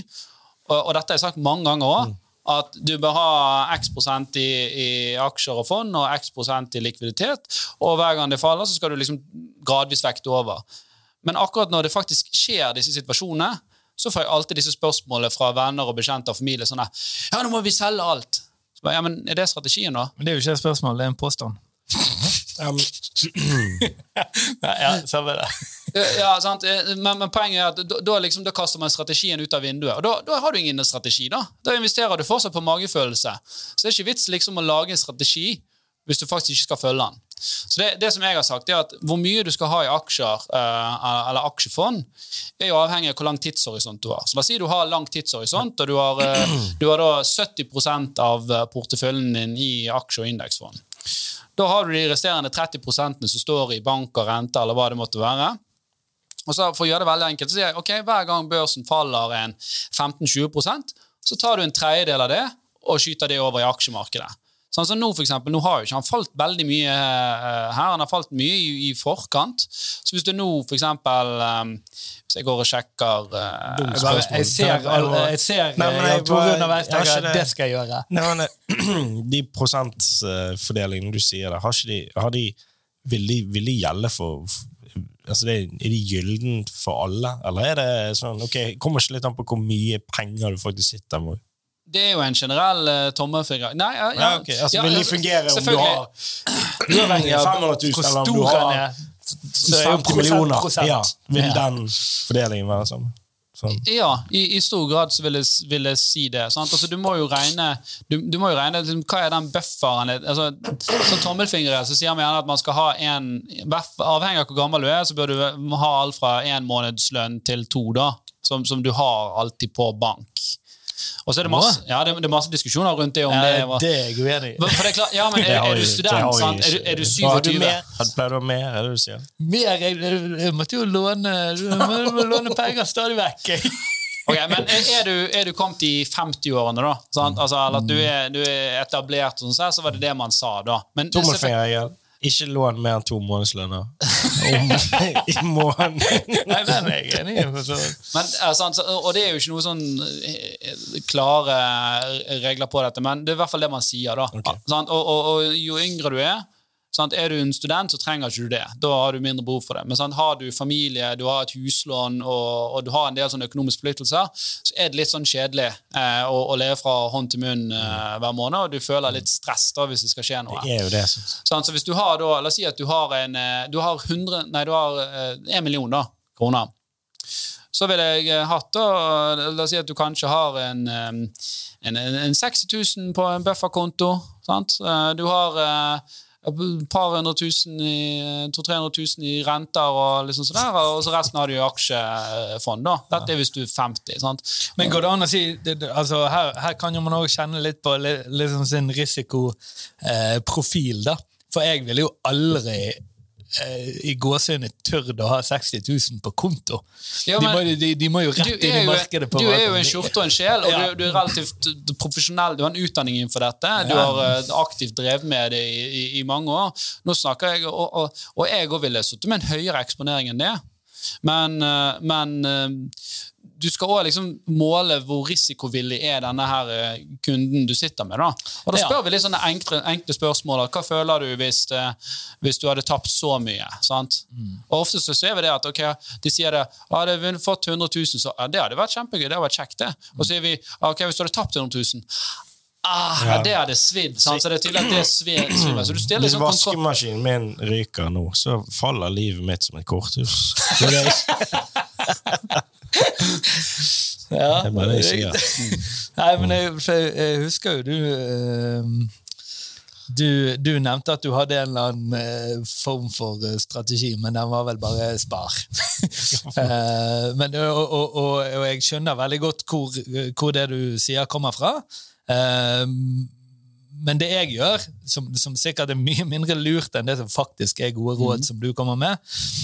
A: Og, og dette har jeg sagt mange ganger òg. At du bør ha x prosent i, i aksjer og fond og x prosent i likviditet. Og hver gang det faller, så skal du liksom gradvis vekte over. Men akkurat når det faktisk skjer disse situasjonene, så får jeg alltid disse spørsmålene fra venner og bekjente og familie. sånn der, Ja, nå må vi selge alt. Så bare, ja, men Er det strategien, da?
C: Men Det er jo ikke et spørsmål, det er en påstand.
B: Um,
C: ja, samme det.
A: Ja, sant? Eh, Men, men poenget er at da, da, liksom, da kaster man strategien ut av vinduet. Og da, da har du ingen strategi. Da Da investerer du fortsatt på magefølelse. Så det er ikke vits liksom å lage en strategi hvis du faktisk ikke skal følge den. Så det, det som jeg har sagt er at Hvor mye du skal ha i aksjer eh, eller aksjefond, er jo avhengig av hvor lang tidshorisont du har. Så La si du har lang tidshorisont, og du har, eh, du har da 70% av eh, porteføljen din i aksje- og indeksfond. Da har du de resterende 30 som står i bank og rente, eller hva det måtte være. Og så For å gjøre det veldig enkelt, så sier jeg ok, hver gang børsen faller en 15-20% så tar du en tredjedel av det og skyter det over i aksjemarkedet. Sånn som nå, for eksempel, nå har jo ikke han falt veldig mye eh, her. Han har falt mye i, i forkant. Så hvis du nå for eksempel eh, Hvis jeg går og sjekker uh,
C: Jeg, bare, jeg ser, alle- jeg ser
B: Nei, men
C: eh,
B: jeg bare-
C: underveis. tenker
B: det.
C: Det skal jeg gjøre.
B: Nei, men, de prosentfordelingene du sier der, har de, har de, vil, de, vil de gjelde for altså det, Er det gyllent for alle, eller er det sånn ok, Kommer ikke litt an på hvor mye penger du faktisk sitter med?
A: Det er jo en generell uh, tommelfinger Nei, ja, ja,
B: Ja, ok, altså, vil de fungere om du har Uavhengig av 500 000,
C: Hvor
B: eller om du har.
C: Så er
B: 50 millioner.
C: prosent.
B: Ja, vil
C: Ja.
B: den fordelingen være sånn? Sånn.
A: Ja, i, i stor grad så vil jeg, vil jeg si det. Altså, du må jo regne, du, du må jo regne liksom, hva er den bufferen altså, Som tommelfingre så sier vi gjerne at man skal ha en Avhengig av hvor gammel du er, så bør du ha alt fra én månedslønn til to, da, som, som du har alltid på bank. Og så er det masse, ja, det, det er masse diskusjoner rundt det. om det
C: Ja,
A: var,
C: det er jeg uenig i.
A: for det er klart, ja, men er, er du student, sant? Er, er du
B: Har du
A: 27?
B: mer? Har du å ha mer, er det du sier?
C: Mer, jeg, jeg, måtte jo låne, må låne penger stadig vekk.
A: Ok, men er du, er du kommet i 50-årene, da? Sant? Altså, eller at du er, du er etablert, sånn, så var det det man sa da. Men
B: Tommelfingerregel. Ikke lån mer enn to månedslønner i måneden.
C: Nei, den er jeg enig i.
A: og det er jo ikke noen sånn eh, klare regler på dette, men det er i hvert fall det man sier. da.
B: Okay.
A: Sant? Og, og, og jo yngre du er, sant? er du en student, så trenger ikke du det. Da har du mindre behov for det. Men sant? har du familie, du har et huslån og, og du har en del sånne økonomiske forpliktelser, så er det litt sånn kjedelig eh, å, å leve fra hånd til munn eh, hver måned, og du føler litt stress da hvis det skal skje noe.
B: Det er jo det.
A: Sant? Så hvis du har da, La oss si at du har en eh, Du har 100, nei, du har eh, en million da, kroner. Så ville jeg eh, hatt da, La oss si at du kanskje har en, eh, en, en, en 60 000 på en bufferkonto. Sant? Du har et par hundre tusen i 200 000 i renter, og liksom sånn der, og så resten har du i aksjefond. da. Dette er hvis du er 50. sant?
C: Men går det an å si det, altså her, her kan jo man også kjenne litt på li, liksom sin risikoprofil, da. For jeg ville jo aldri eh, i gåsehudet tørt å ha 60 000 på konto.
A: Ja,
C: de, må, de, de må jo
A: rette
C: rett inn i markedet. på
A: du er jo en skjorte og en sjel, og
C: Ja.
A: du, du er relativt profesjonell. Du har en utdanning innenfor dette. Du
C: Ja.
A: har eh, aktivt drevet med det i, i, i mange år. Nå snakker jeg, og, og, og jeg òg ville sittet med en høyere eksponering enn det. Men, eh, men eh, du skal også liksom måle hvor risikovillig er denne her eh, kunden du sitter med. da. Og Da
C: Ja.
A: spør vi litt sånne enkle, enkle spørsmål. Hva føler du hvis, eh, hvis du hadde tapt så mye? sant? Og Ofte så ser vi det at okay, de sier det, jeg vunnet- fått 100 000, så ja, det hadde vært kjempegøy. det hadde vært kjekt det. Og så sier vi ok, hvis du hadde tapt 100 000 Ah, ja.
B: Ja.
A: Det hadde svidd. Så det er tydelig at det svidd. Så du stiller
B: Hvis
A: kontroll.
B: vaskemaskinen min ryker nå, så faller livet mitt som et korthus.
C: Ja,
B: det bare det jeg sier.
C: Nei, men jeg, jeg, jeg husker jo du, eh, du Du nevnte at du hadde en eller annen eh, form for eh, strategi, men den var vel bare spar. Eh, men, og, og, og, og jeg skjønner veldig godt hvor, hvor det du sier, kommer fra. Eh, men det jeg gjør, som, som sikkert er mye mindre lurt enn det som faktisk er gode råd som du kommer med,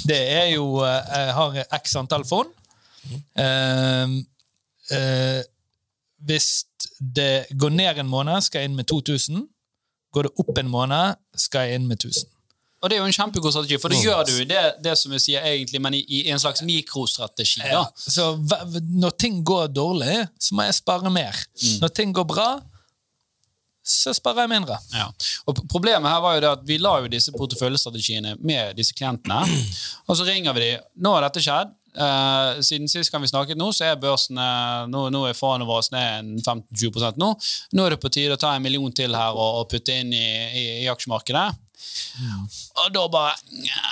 C: det er jo Jeg har x antall fond. Eh, eh, hvis det går ned en måned, skal jeg inn med 2000. Går det opp en måned, skal jeg inn med 1000.
A: Og det er jo en kjempegod strategi, for da gjør du det, det som jeg sier egentlig, men i, i en slags mikrostrategi. da.
C: Så når ting går dårlig, så må jeg spare mer. Når ting går bra, så sparer jeg mindre.
A: Ja. Og Problemet her var jo det at vi la jo disse porteføljestrategiene med disse klientene, og så ringer vi dem. Nå har dette skjedd. Eh, siden sist kan vi snakket nå, så er børsen eh, nå, nå er fondet vårt ned en 15-20 nå. Nå er det på tide å ta en million til her og, og putte inn i, i, i aksjemarkedet. Og da bare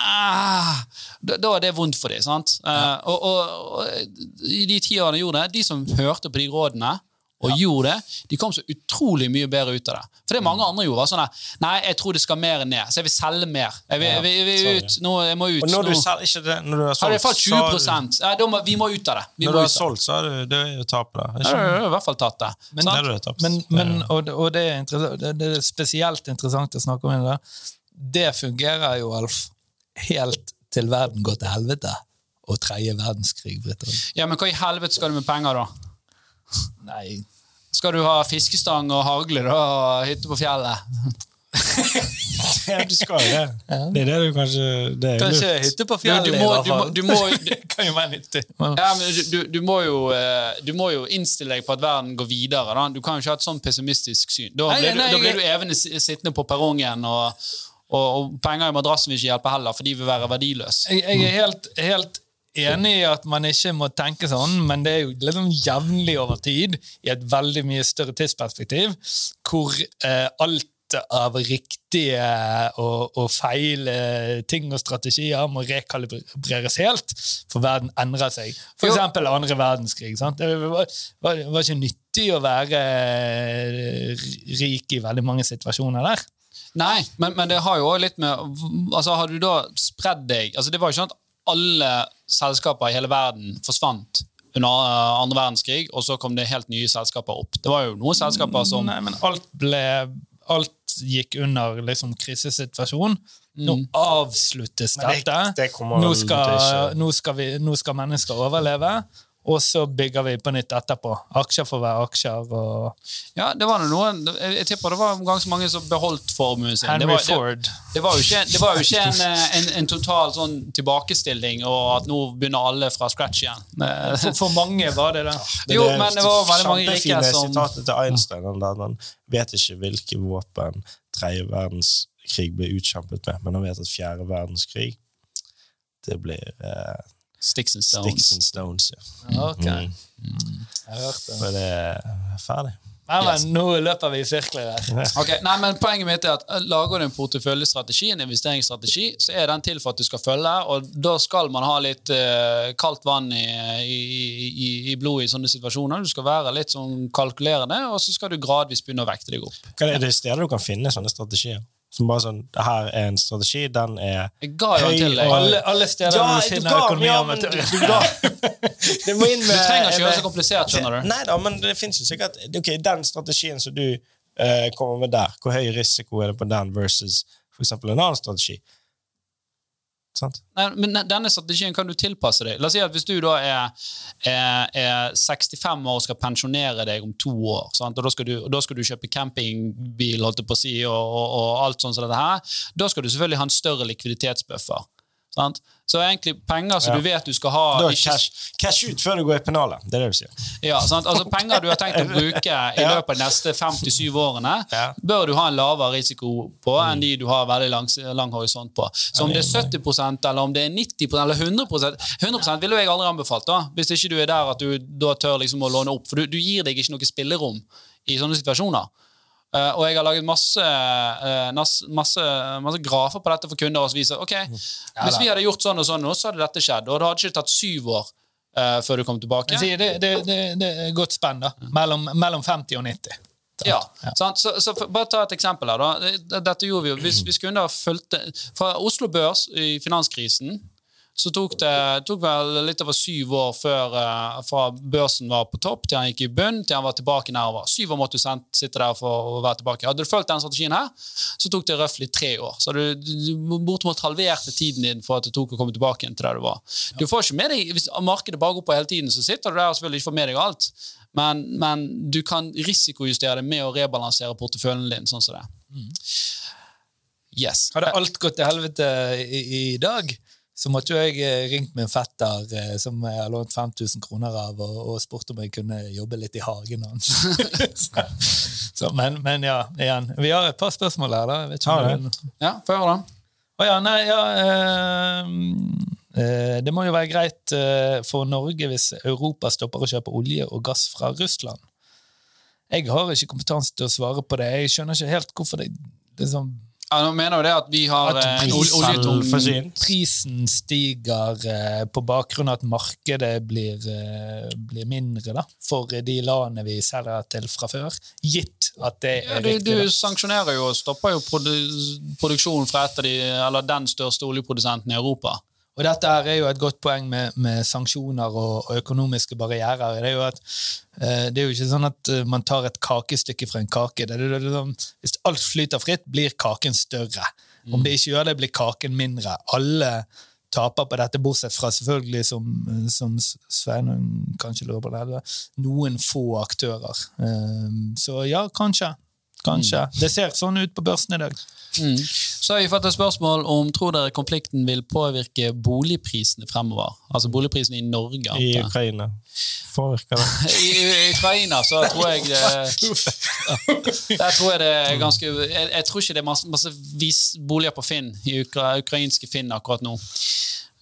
A: ah, da, da er det vondt for dem. sant? Eh, og, og, og i de ti årene jeg gjorde det, de som hørte på de rådene og gjorde det, de kom så utrolig mye bedre ut av det. For det mange andre gjorde, var sånn at Nei, jeg tror det skal mer ned, så jeg vil selge mer. Jeg, vil, jeg, vil, jeg, vil ut, nå, jeg må ut.
B: Og når du
A: nå.
B: selger ikke det, når du har
A: Har
B: solgt,
A: falt
B: så har
A: du ja, da må, Vi må ut av det. Vi
B: du,
A: må
B: når du har solgt, så du, er jo tapet der.
A: Ja, du har i hvert fall tatt det.
C: Men-?
B: Det det.
C: Men, men, og, og det, er interessant, det, det er spesielt interessant å snakke om det. Det fungerer jo, Alf, helt til verden går til helvete og tredje verdenskrig bryter.
A: Ja, men hva i helvete skal du med penger, da?
C: Nei,
A: Skal du ha fiskestang og hagle da, og hytte på fjellet?
B: Ja, du skal jo det. Det er det du kanskje Det er
C: kanskje
B: lurt.
C: hytte på fjellet
A: du,
C: i
A: må,
C: hvert fall.
A: du, må,
C: Det kan jo være nyttig.
A: Ja, men du, du, du, må jo, eh, du må jo innstille deg på at verden går videre. Da. Du kan jo ikke ha et sånn pessimistisk syn. Da blir du, da blir du evende sittende på perrongen, og, og, og penger i madrassen vil ikke hjelpe heller, for de vil være verdiløse.
C: Jeg, jeg er helt, helt enig i at man ikke må tenke sånn, men det er jo sånn jevnlig over tid, i et veldig mye større tidsperspektiv, hvor eh, alt av riktige og, og feil eh, ting og strategier må rekalibreres helt, for verden endrer seg. For
A: Jo.
C: eksempel andre verdenskrig. Sant? Det var, var, var ikke nyttig å være eh, rik i veldig mange situasjoner der.
A: Nei, men, men det har jo også litt med altså Har du da spredd deg altså Det var jo ikke sånn at alle selskaper i hele verden forsvant under eh, andre verdenskrig, og så kom det helt nye selskaper opp. Det var jo noen selskaper som
C: Nei, men alt ble Alt gikk under liksom krisesituasjon. Nå avsluttes dette.
B: det- det
C: nå, skal, nå, skal vi, nå skal mennesker overleve, og så bygger vi på nytt etterpå. Aksjer for hver aksjer. Og
A: Ja, det var noen Jeg, jeg tipper det var ganske mange som beholdt formuen sin.
C: Henry
A: det var,
C: Ford.
A: Det, det var jo ikke, det var jo ikke en, eh, en, en total sånn tilbakestilling, og at nå begynner alle fra scratch igjen. Eh,
C: For, for mange var det det.
B: Det
A: Jo, men det var veldig mange rike som
B: sitatet til Einstein at han vet ikke hvilke våpen tredje verdenskrig ble utkjempet med, men han vet at fjerde verdenskrig det blir eh,
A: Sticks and stones.
B: sticks and stones. Ja.
C: Ok,
B: Mm.
C: jeg hørte det.
B: Og det er ferdig.
C: Nei,
A: Yes.
C: nå løper vi i sirkler her.
A: Ok, nei, men Poenget mitt er at eh, lager du en porteføljestrategi, en investeringsstrategi, så er den til for at du skal følge, og da skal man ha litt uh, kaldt vann i, i, i, i blodet i sånne situasjoner. Du skal være litt sånn kalkulerende, og så skal du gradvis begynne å vekte deg opp.
B: Hva er det steder du kan finne sånne strategier? Som bare sånn, det her er en strategi, den er
A: Jeg ga jo til
B: Høy
A: deg.
B: og-
C: Alle, alle steder
B: Ja,
C: du
B: du
C: finner
B: ga-
C: økonomi
B: ja, men du ga- Det må inn
A: Du trenger ikke gjøre det så komplisert, skjønner du.
B: Nei da, men det finnes jo sikkert Ok, den strategien som du uh, kommer med der, hvor høy risiko er det på den versus eksempel en annen strategi?
A: Nei, men denne strategien kan du tilpasse deg. La oss si at Hvis du da er, er, er 65 år og skal pensjonere deg om to år, sant? og da skal, du, da skal du kjøpe campingbil holdt på å si, og, og, og alt sånt som dette her, da skal du selvfølgelig ha en større likviditetsbuffer. Sant? Så egentlig penger som
B: Ja.
A: du vet du skal ha
B: Da
A: ikke-
B: cash, cash ut før du går i pennalet. Det er det du sier.
A: Ja, sant? Altså Penger du har tenkt å bruke i
B: Ja.
A: løpet av de neste fem til syv årene,
B: Ja.
A: bør du ha en lavere risiko på enn de du har veldig lang, lang horisont på. Så om det er 70% eller om det er 90 eller 100 100% ville jeg aldri anbefalt, da, hvis ikke du er der at du da tør liksom å låne opp. For du, du gir deg ikke noe spillerom i sånne situasjoner. Eh, og jeg har laget masse, uh, masse, masse grafer på dette for kunder og viser ok, hvis vi hadde gjort sånn og sånn så hadde dette skjedd. Og det hadde ikke tatt syv år uh, før du kom tilbake.
C: Jeg Det, det, det, det er godt spenn, da. Mellom, mellom 50 og 90.
A: Ja, sant? Så, så for, Bare ta et eksempel. her da. Dette gjorde vi jo. Hvis, hvis kunder fulgte Fra Oslo Børs i finanskrisen så tok det tok vel litt over syv år før eh, fra børsen var på topp, til han gikk i bunn, til han var tilbake nær han. Syv år måtte du sitte der for å være tilbake. Hadde du fulgt den strategien her, så tok det røftlig tre år. Så du, du bortimot halverte tiden din for at det tok å komme tilbake igjen til der du var. Du får ikke med deg, Hvis markedet bare går på hele tiden, så sitter du der og selvfølgelig ikke får med deg alt. Men, men du kan risikojustere det med å rebalansere porteføljen din. sånn som det. Yes.
C: Hadde alt gått til helvete i, i dag, så måtte jo jeg eh, ringt min fetter eh, som jeg har lånt 5000 kroner av, og, og spurt om jeg kunne jobbe litt i hagen hans. så, så, men, men ja, igjen. Vi har et par spørsmål her, da. Jeg vet ikke om
B: Har
C: det
B: det?
A: Ja, få høre, da.
C: Å ja, nei, ja øh, øh, Det må jo være greit øh, for Norge hvis Europa stopper å kjøpe olje og gass fra Russland. Jeg har ikke kompetanse til å svare på det. Jeg skjønner ikke helt hvorfor det liksom
A: Ja, nå mener jo det at vi har
C: At
A: eh,
C: prisen- prisen stiger eh, på bakgrunn av at markedet blir, eh, blir mindre da, for de landene vi selger til fra før, gitt at det
A: ja,
C: er
A: du,
C: riktig.
A: du sanksjonerer jo og stopper jo produ produksjonen fra et av de, eller den største oljeprodusenten i Europa.
C: Og dette er jo et godt poeng med, med sanksjoner og, og økonomiske barrierer. Det er jo at eh, det er jo ikke sånn at eh, man tar et kakestykke fra en kake. Det er, det er, sånn, hvis alt flyter fritt, blir kaken større. Om det ikke gjør det, blir kaken mindre. Alle taper på dette, bortsett fra selvfølgelig, som, som Sveinung kanskje lurer på, det, noen få aktører. Eh, så ja, kanskje. Kanskje. Det ser sånn ut på børsen i dag.
A: Mm. Så har vi fått et spørsmål om tror dere konflikten vil påvirke boligprisene fremover. Altså boligprisene i Norge.
B: I
A: antar jeg.
B: Ukraina. Påvirker det.
A: I, I Ukraina så tror jeg det Der tror jeg det er ganske Jeg, jeg tror ikke det er masse, masse vis, boliger på Finn, i ukra, ukrainske Finn akkurat nå.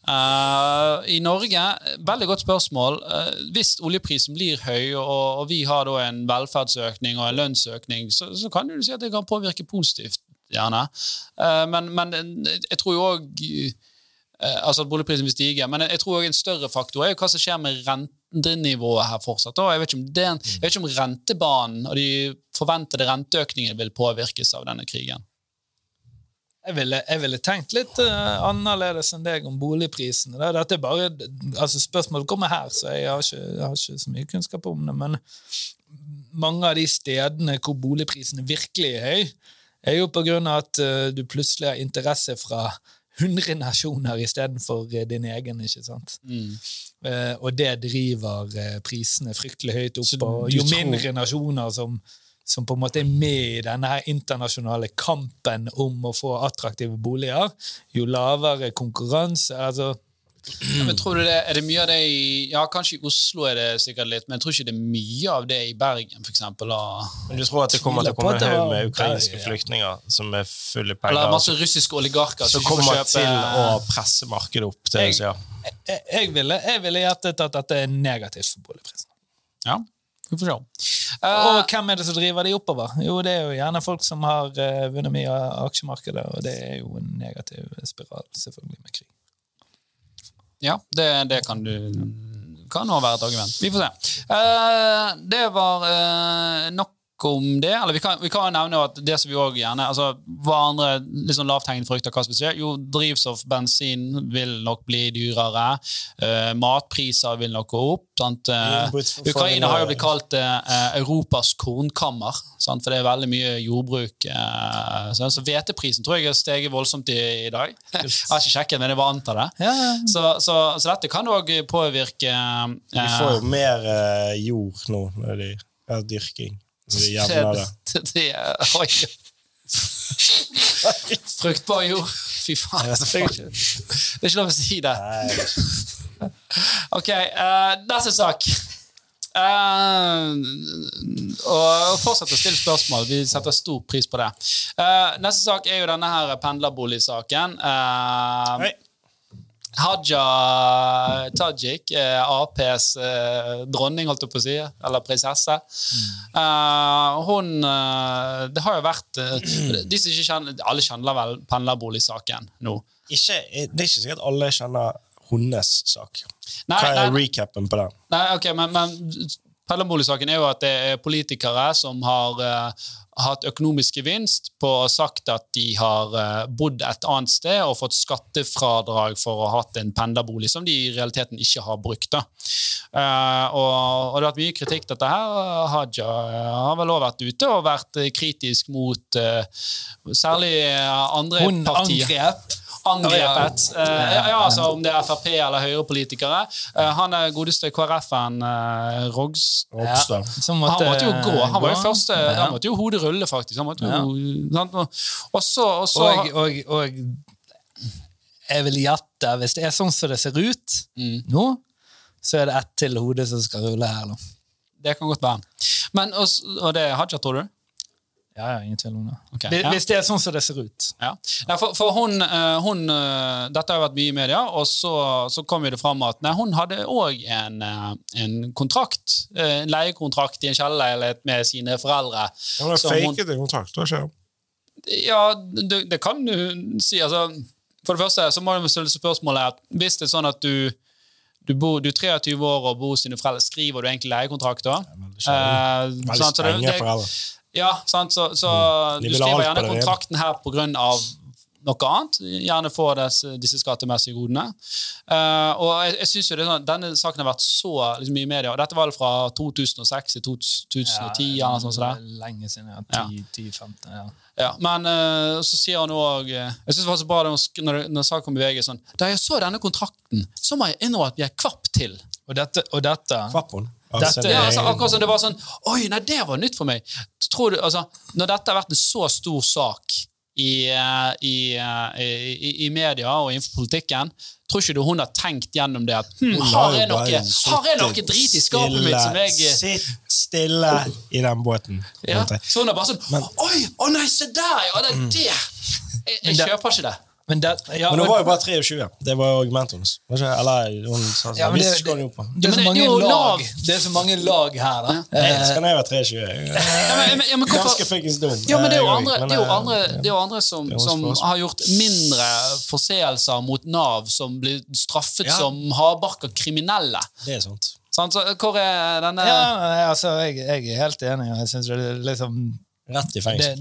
A: Eh, I Norge, veldig godt spørsmål. Uh, hvis oljeprisen blir høy, og, og vi har da en velferdsøkning og en lønnsøkning, så, så kan du si at det kan påvirke positivt, gjerne. Uh, men, men jeg tror jo òg altså at boligprisen vil stige. Men jeg tror også en større faktor er jo hva som skjer med rentenivået her fortsatt. Jeg vet den, jeg vet ikke om rentebanen og de forventede renteøkningene vil påvirkes av denne krigen.
C: Jeg ville, jeg ville tenkt litt uh, annerledes enn deg om boligprisene. Da. dette er bare, altså Spørsmålet kommer her, så jeg har, ikke, jeg har ikke så mye kunnskap om det. Men mange av de stedene hvor boligprisene virkelig er høy, er jo på grunn av at uh, du plutselig har interesse fra 100 nasjoner istedenfor uh, din egen. ikke sant?
A: Mm.
C: Uh, og det driver eh, prisene fryktelig høyt opp. Og jo
B: tror-
C: mindre nasjoner som, som på en måte er med i denne her internasjonale kampen om å få attraktive boliger, jo lavere konkurranse altså,
A: Ja, men tror du det, Er det mye av det i Ja, kanskje i Oslo er det sikkert litt, men jeg tror ikke det er mye av det i Bergen, for eksempel. da.
B: Men du tror at det kommer til å komme en haug med ukrainske flyktninger som er fulle
A: Eller
B: penger,
A: masse russiske oligarker
B: som kommer
A: kjøpe-
B: til å presse markedet opp til
C: Jeg-
B: ja.
C: jeg, jeg ville, jeg ville gjettet at dette er negativt for boligprisen.
A: Ja, vi får se. Uh,
C: Og hvem er det som driver de oppover? Jo, det er jo gjerne folk som har uh, vunnet mye av aksjemarkedet, og det er jo en negativ spiral, selvfølgelig, med krig.
A: Ja, det, det kan du kan også være et argument. Vi får se. Uh, det var nok om det. Eller vi kan, vi kan nevne at det som vi også gjerne altså, Hva andre liksom lavthengende frukter hva som skjer? Jo, drivstoff, bensin vil nok bli dyrere. Uh, matpriser vil nok gå opp. Sant?
B: Uh,
A: Ukraina har jo blitt kalt uh, Europas kornkammer, sant? for det er veldig mye jordbruk. Eh, så hveteprisen tror jeg har steget voldsomt i, i dag. Jeg har ikke sjekket, men jeg bare antar det.
C: Ja, ja.
A: Så, så, så dette kan òg påvirke Vi
B: får jo mer jord nå når de har dyrking. Det.
A: Oi. Fruktbar jord. fy faen. Det er ikke, lov å si det. Ok, eh, neste sak. Uh, og fortsett å stille spørsmål. Vi setter stor pris på det. Uh, neste sak er jo denne her pendlerboligsaken. Uh,
B: Hei.
A: Haja Tajik, eh, Aps eh, dronning, holdt jeg på å si, eller prinsesse. Eh, hun eh, Det har jo vært eh, de som ikke kjenner, Alle kjenner vel pendlerboligsaken nå.
B: Ikke, det er ikke sikkert alle kjenner hennes sak.
A: Nei,
B: Hva er
A: nei,
B: recapen på den?
A: Nei, ok, men, men Pendlerboligsaken er jo at det er politikere som har eh, hatt økonomisk gevinst på å ha sagt at de har eh, bodd et annet sted og fått skattefradrag for å ha hatt en pendlerbolig som de i realiteten ikke har brukt. Da. Eh, og, og det har vært mye kritikk til dette her. Haja eh, har vel også vært ute og vært kritisk mot særlig andre andre
C: Hun
A: partier
C: angrep.
A: Angrepet.
C: Ja, ja.
A: Eh, ja, altså Om det er Frp eller Høyre-politikere. Eh, han er godeste KrF-en Rogs...
B: Ropstad.
C: som
A: Han måtte jo gå. Han var jo første,
C: Ja.
A: Han måtte jo hodet rulle, faktisk. Han måtte jo, sant? Og- Og så, og så
C: Og, og, og jeg vil gjette, hvis det er sånn som det ser ut
A: Mm.
C: nå, så er det ett til hodet som skal rulle her. Nå.
A: Det kan godt være. Men, og, og det er Haja, tror du?
C: Ja, ja, ingen tvil om det. Okay,
A: ja.
C: Hvis det er sånn som det ser ut.
A: Ja. Nei, for, for hun, eh, hun eh, Dette har jo vært mye i media, og så, så kom det fram at nei, hun hadde òg en, eh, en kontrakt, en leiekontrakt i en kjellerleilighet med sine foreldre.
B: Hun men
A: som hun-
B: faket kontrakt, hva skjer?
A: Ja, det, det kan du si. Altså, for det første så må du stille spørsmålet at hvis det er sånn at du du, bor, du er 23 år og bor hos dine foreldre, skriver du egentlig leiekontrakt da?
B: veldig.
A: Eh,
B: Veldig
A: sant, så det-. Ja, sant, så, så
B: Mm.
A: Du skriver gjerne kontrakten her av noe annet. Gjerne få disse, disse skattemessige godene. Uh, og jeg, jeg synes jo det er sånn, Denne saken har vært så liksom, mye i media. og Dette var vel fra 2006 til 2010. eller noe sånt. sånt.
C: Lenge siden. Ja,
A: Ja.
C: 10-15. Ja.
A: Ja, men uh, så sier han òg Jeg synes det var så bra hun når, når saken kom i VG sånn Da jeg så denne kontrakten, så må jeg innrømme at jeg kvapp til.
C: Og dette, og dette
B: Kvappon.
C: Dette-
A: Ja, altså, akkurat som det var sånn Oi, nei, det var nytt for meg. Tror du, altså, når dette har vært en så stor sak i, eh, i, eh, i, i media og innenfor politikken, tror ikke du hun har tenkt gjennom det at hm, har jeg noe, har jeg noe drit i skapet mitt som jeg
B: Sitt stille i den båten.
A: ja, Så hun er bare sånn Oi, å nei, se der, ja! Det er det! Jeg, jeg kjøper ikke det.
C: Men, det, ja,
B: Men hun var jo bare 23. Det var jo argumentet hennes. Eller hun sa
C: Ja,
B: sånn.
C: men det-
B: jo på.
C: det, er så
A: det-
C: mange
A: det
C: lag, det er så mange lag her, da.
B: Nei,
C: Eh,
B: skal jeg være 23?
A: Ja, men, ja,
B: Ganske fuckings dum.
A: Ja, men det er jo andre, det er jo
B: eh,
A: andre, det er jo andre som,
B: Det
A: som har gjort mindre forseelser mot Nav, som blir straffet
B: Ja.
A: som hardbarka kriminelle.
B: Det er sant.
A: Sant? Så hvor er denne
C: ja, altså, jeg, jeg er helt enig. og Jeg synes det er liksom
B: Rett i fengsel.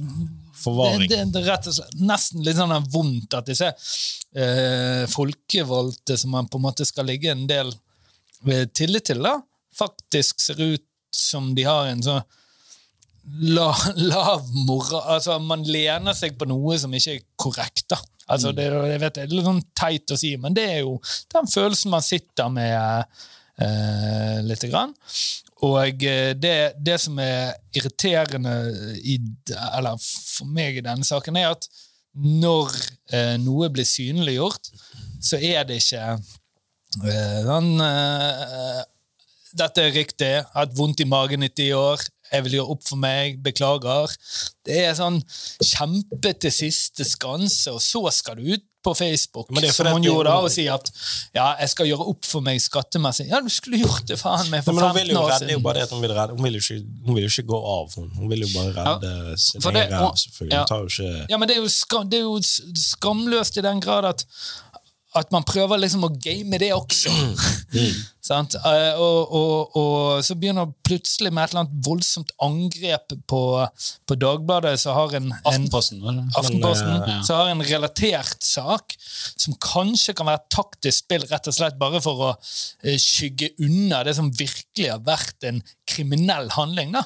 C: Det,
B: Forvaring.
C: det, det rett og slett nesten litt sånn vondt at disse eh, folkevalgte som man på en måte skal ligge en del ved tillit til, da, faktisk ser ut som de har en sånn la, lav moral Altså, man lener seg på noe som ikke er korrekt, da. Altså, det, jeg vet, det er litt sånn teit å si, men det er jo den følelsen man sitter med eh, lite grann. Og eh, det, det som er irriterende i, eller for meg i denne saken, er at når eh, noe blir synliggjort, så er det ikke eh, den, eh, Dette er riktig, jeg hatt vondt i magen i ti år, jeg vil gjøre opp for meg, beklager. Det er sånn kjempe til siste skanse, og så skal du ut på Facebook,
B: Men det
C: som hun gjorde da, og si at ja, jeg skal gjøre opp for meg skattemessig. Ja, du skulle gjort det faen meg for
B: men
C: 15 år siden.
B: hun vil redde. Hun vil ikke, hun vil jo ikke gå av, hun. Hun vil jo bare redde sin egen ræv, selvfølgelig.
A: ja.
B: Hun tar jo ikke
C: Ja, men det er jo, skam, det er jo skamløst i den grad at, at man prøver liksom å game det også. Sant? Eh, og, og, og så begynner plutselig med et eller annet voldsomt angrep på, på Dagbladet, som har en, en
A: Aftenposten?
C: Aftenposten,
B: Men,
A: ja.
C: som har en relatert sak som kanskje kan være taktisk spill, rett og slett bare for å eh, skygge unna det som virkelig har vært en kriminell handling. da.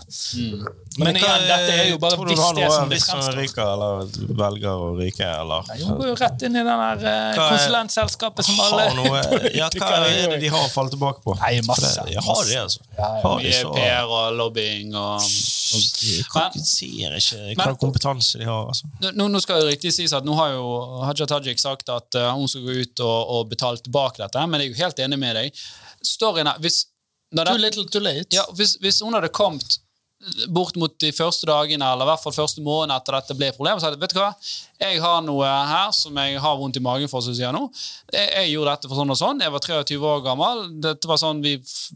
C: Men,
B: Men
C: igjen, dette er jo bare hvis det
B: noe
C: som blir
B: hvis
C: fremstår.
B: ryker, eller velger å ryke, eller
C: Nei, Hun går jo rett inn i den der eh,
B: er-
C: konsulentselskapet som alle
B: noe, ja, Hva er det de har å falle tilbake på?
C: Nei, masse,
B: For det, jeg har det, altså?
C: Ja, ja.
B: Har
A: Mye
B: så
A: PR og lobbying og
B: Jeg kan ikke ser ikke hva
A: Men-
B: kompetanse de har. altså.
A: Nå, nå skal det riktig sies at nå har jo Haja Tajik sagt at uh, hun skal gå ut og, og betale tilbake dette, men jeg er jo helt enig med deg. Storyen er, hvis, når
C: Too little, too late.
A: ja, hvis, hvis hun hadde kommet bort mot de første dagene, eller i hvert fall første måneden etter dette ble problemet, så hadde jeg, vet du hva, jeg har noe her som jeg har vondt i magen for, som sier nå. Jeg, jeg gjorde dette for sånn og sånn. Jeg var 23 år gammel. Dette var sånn vi,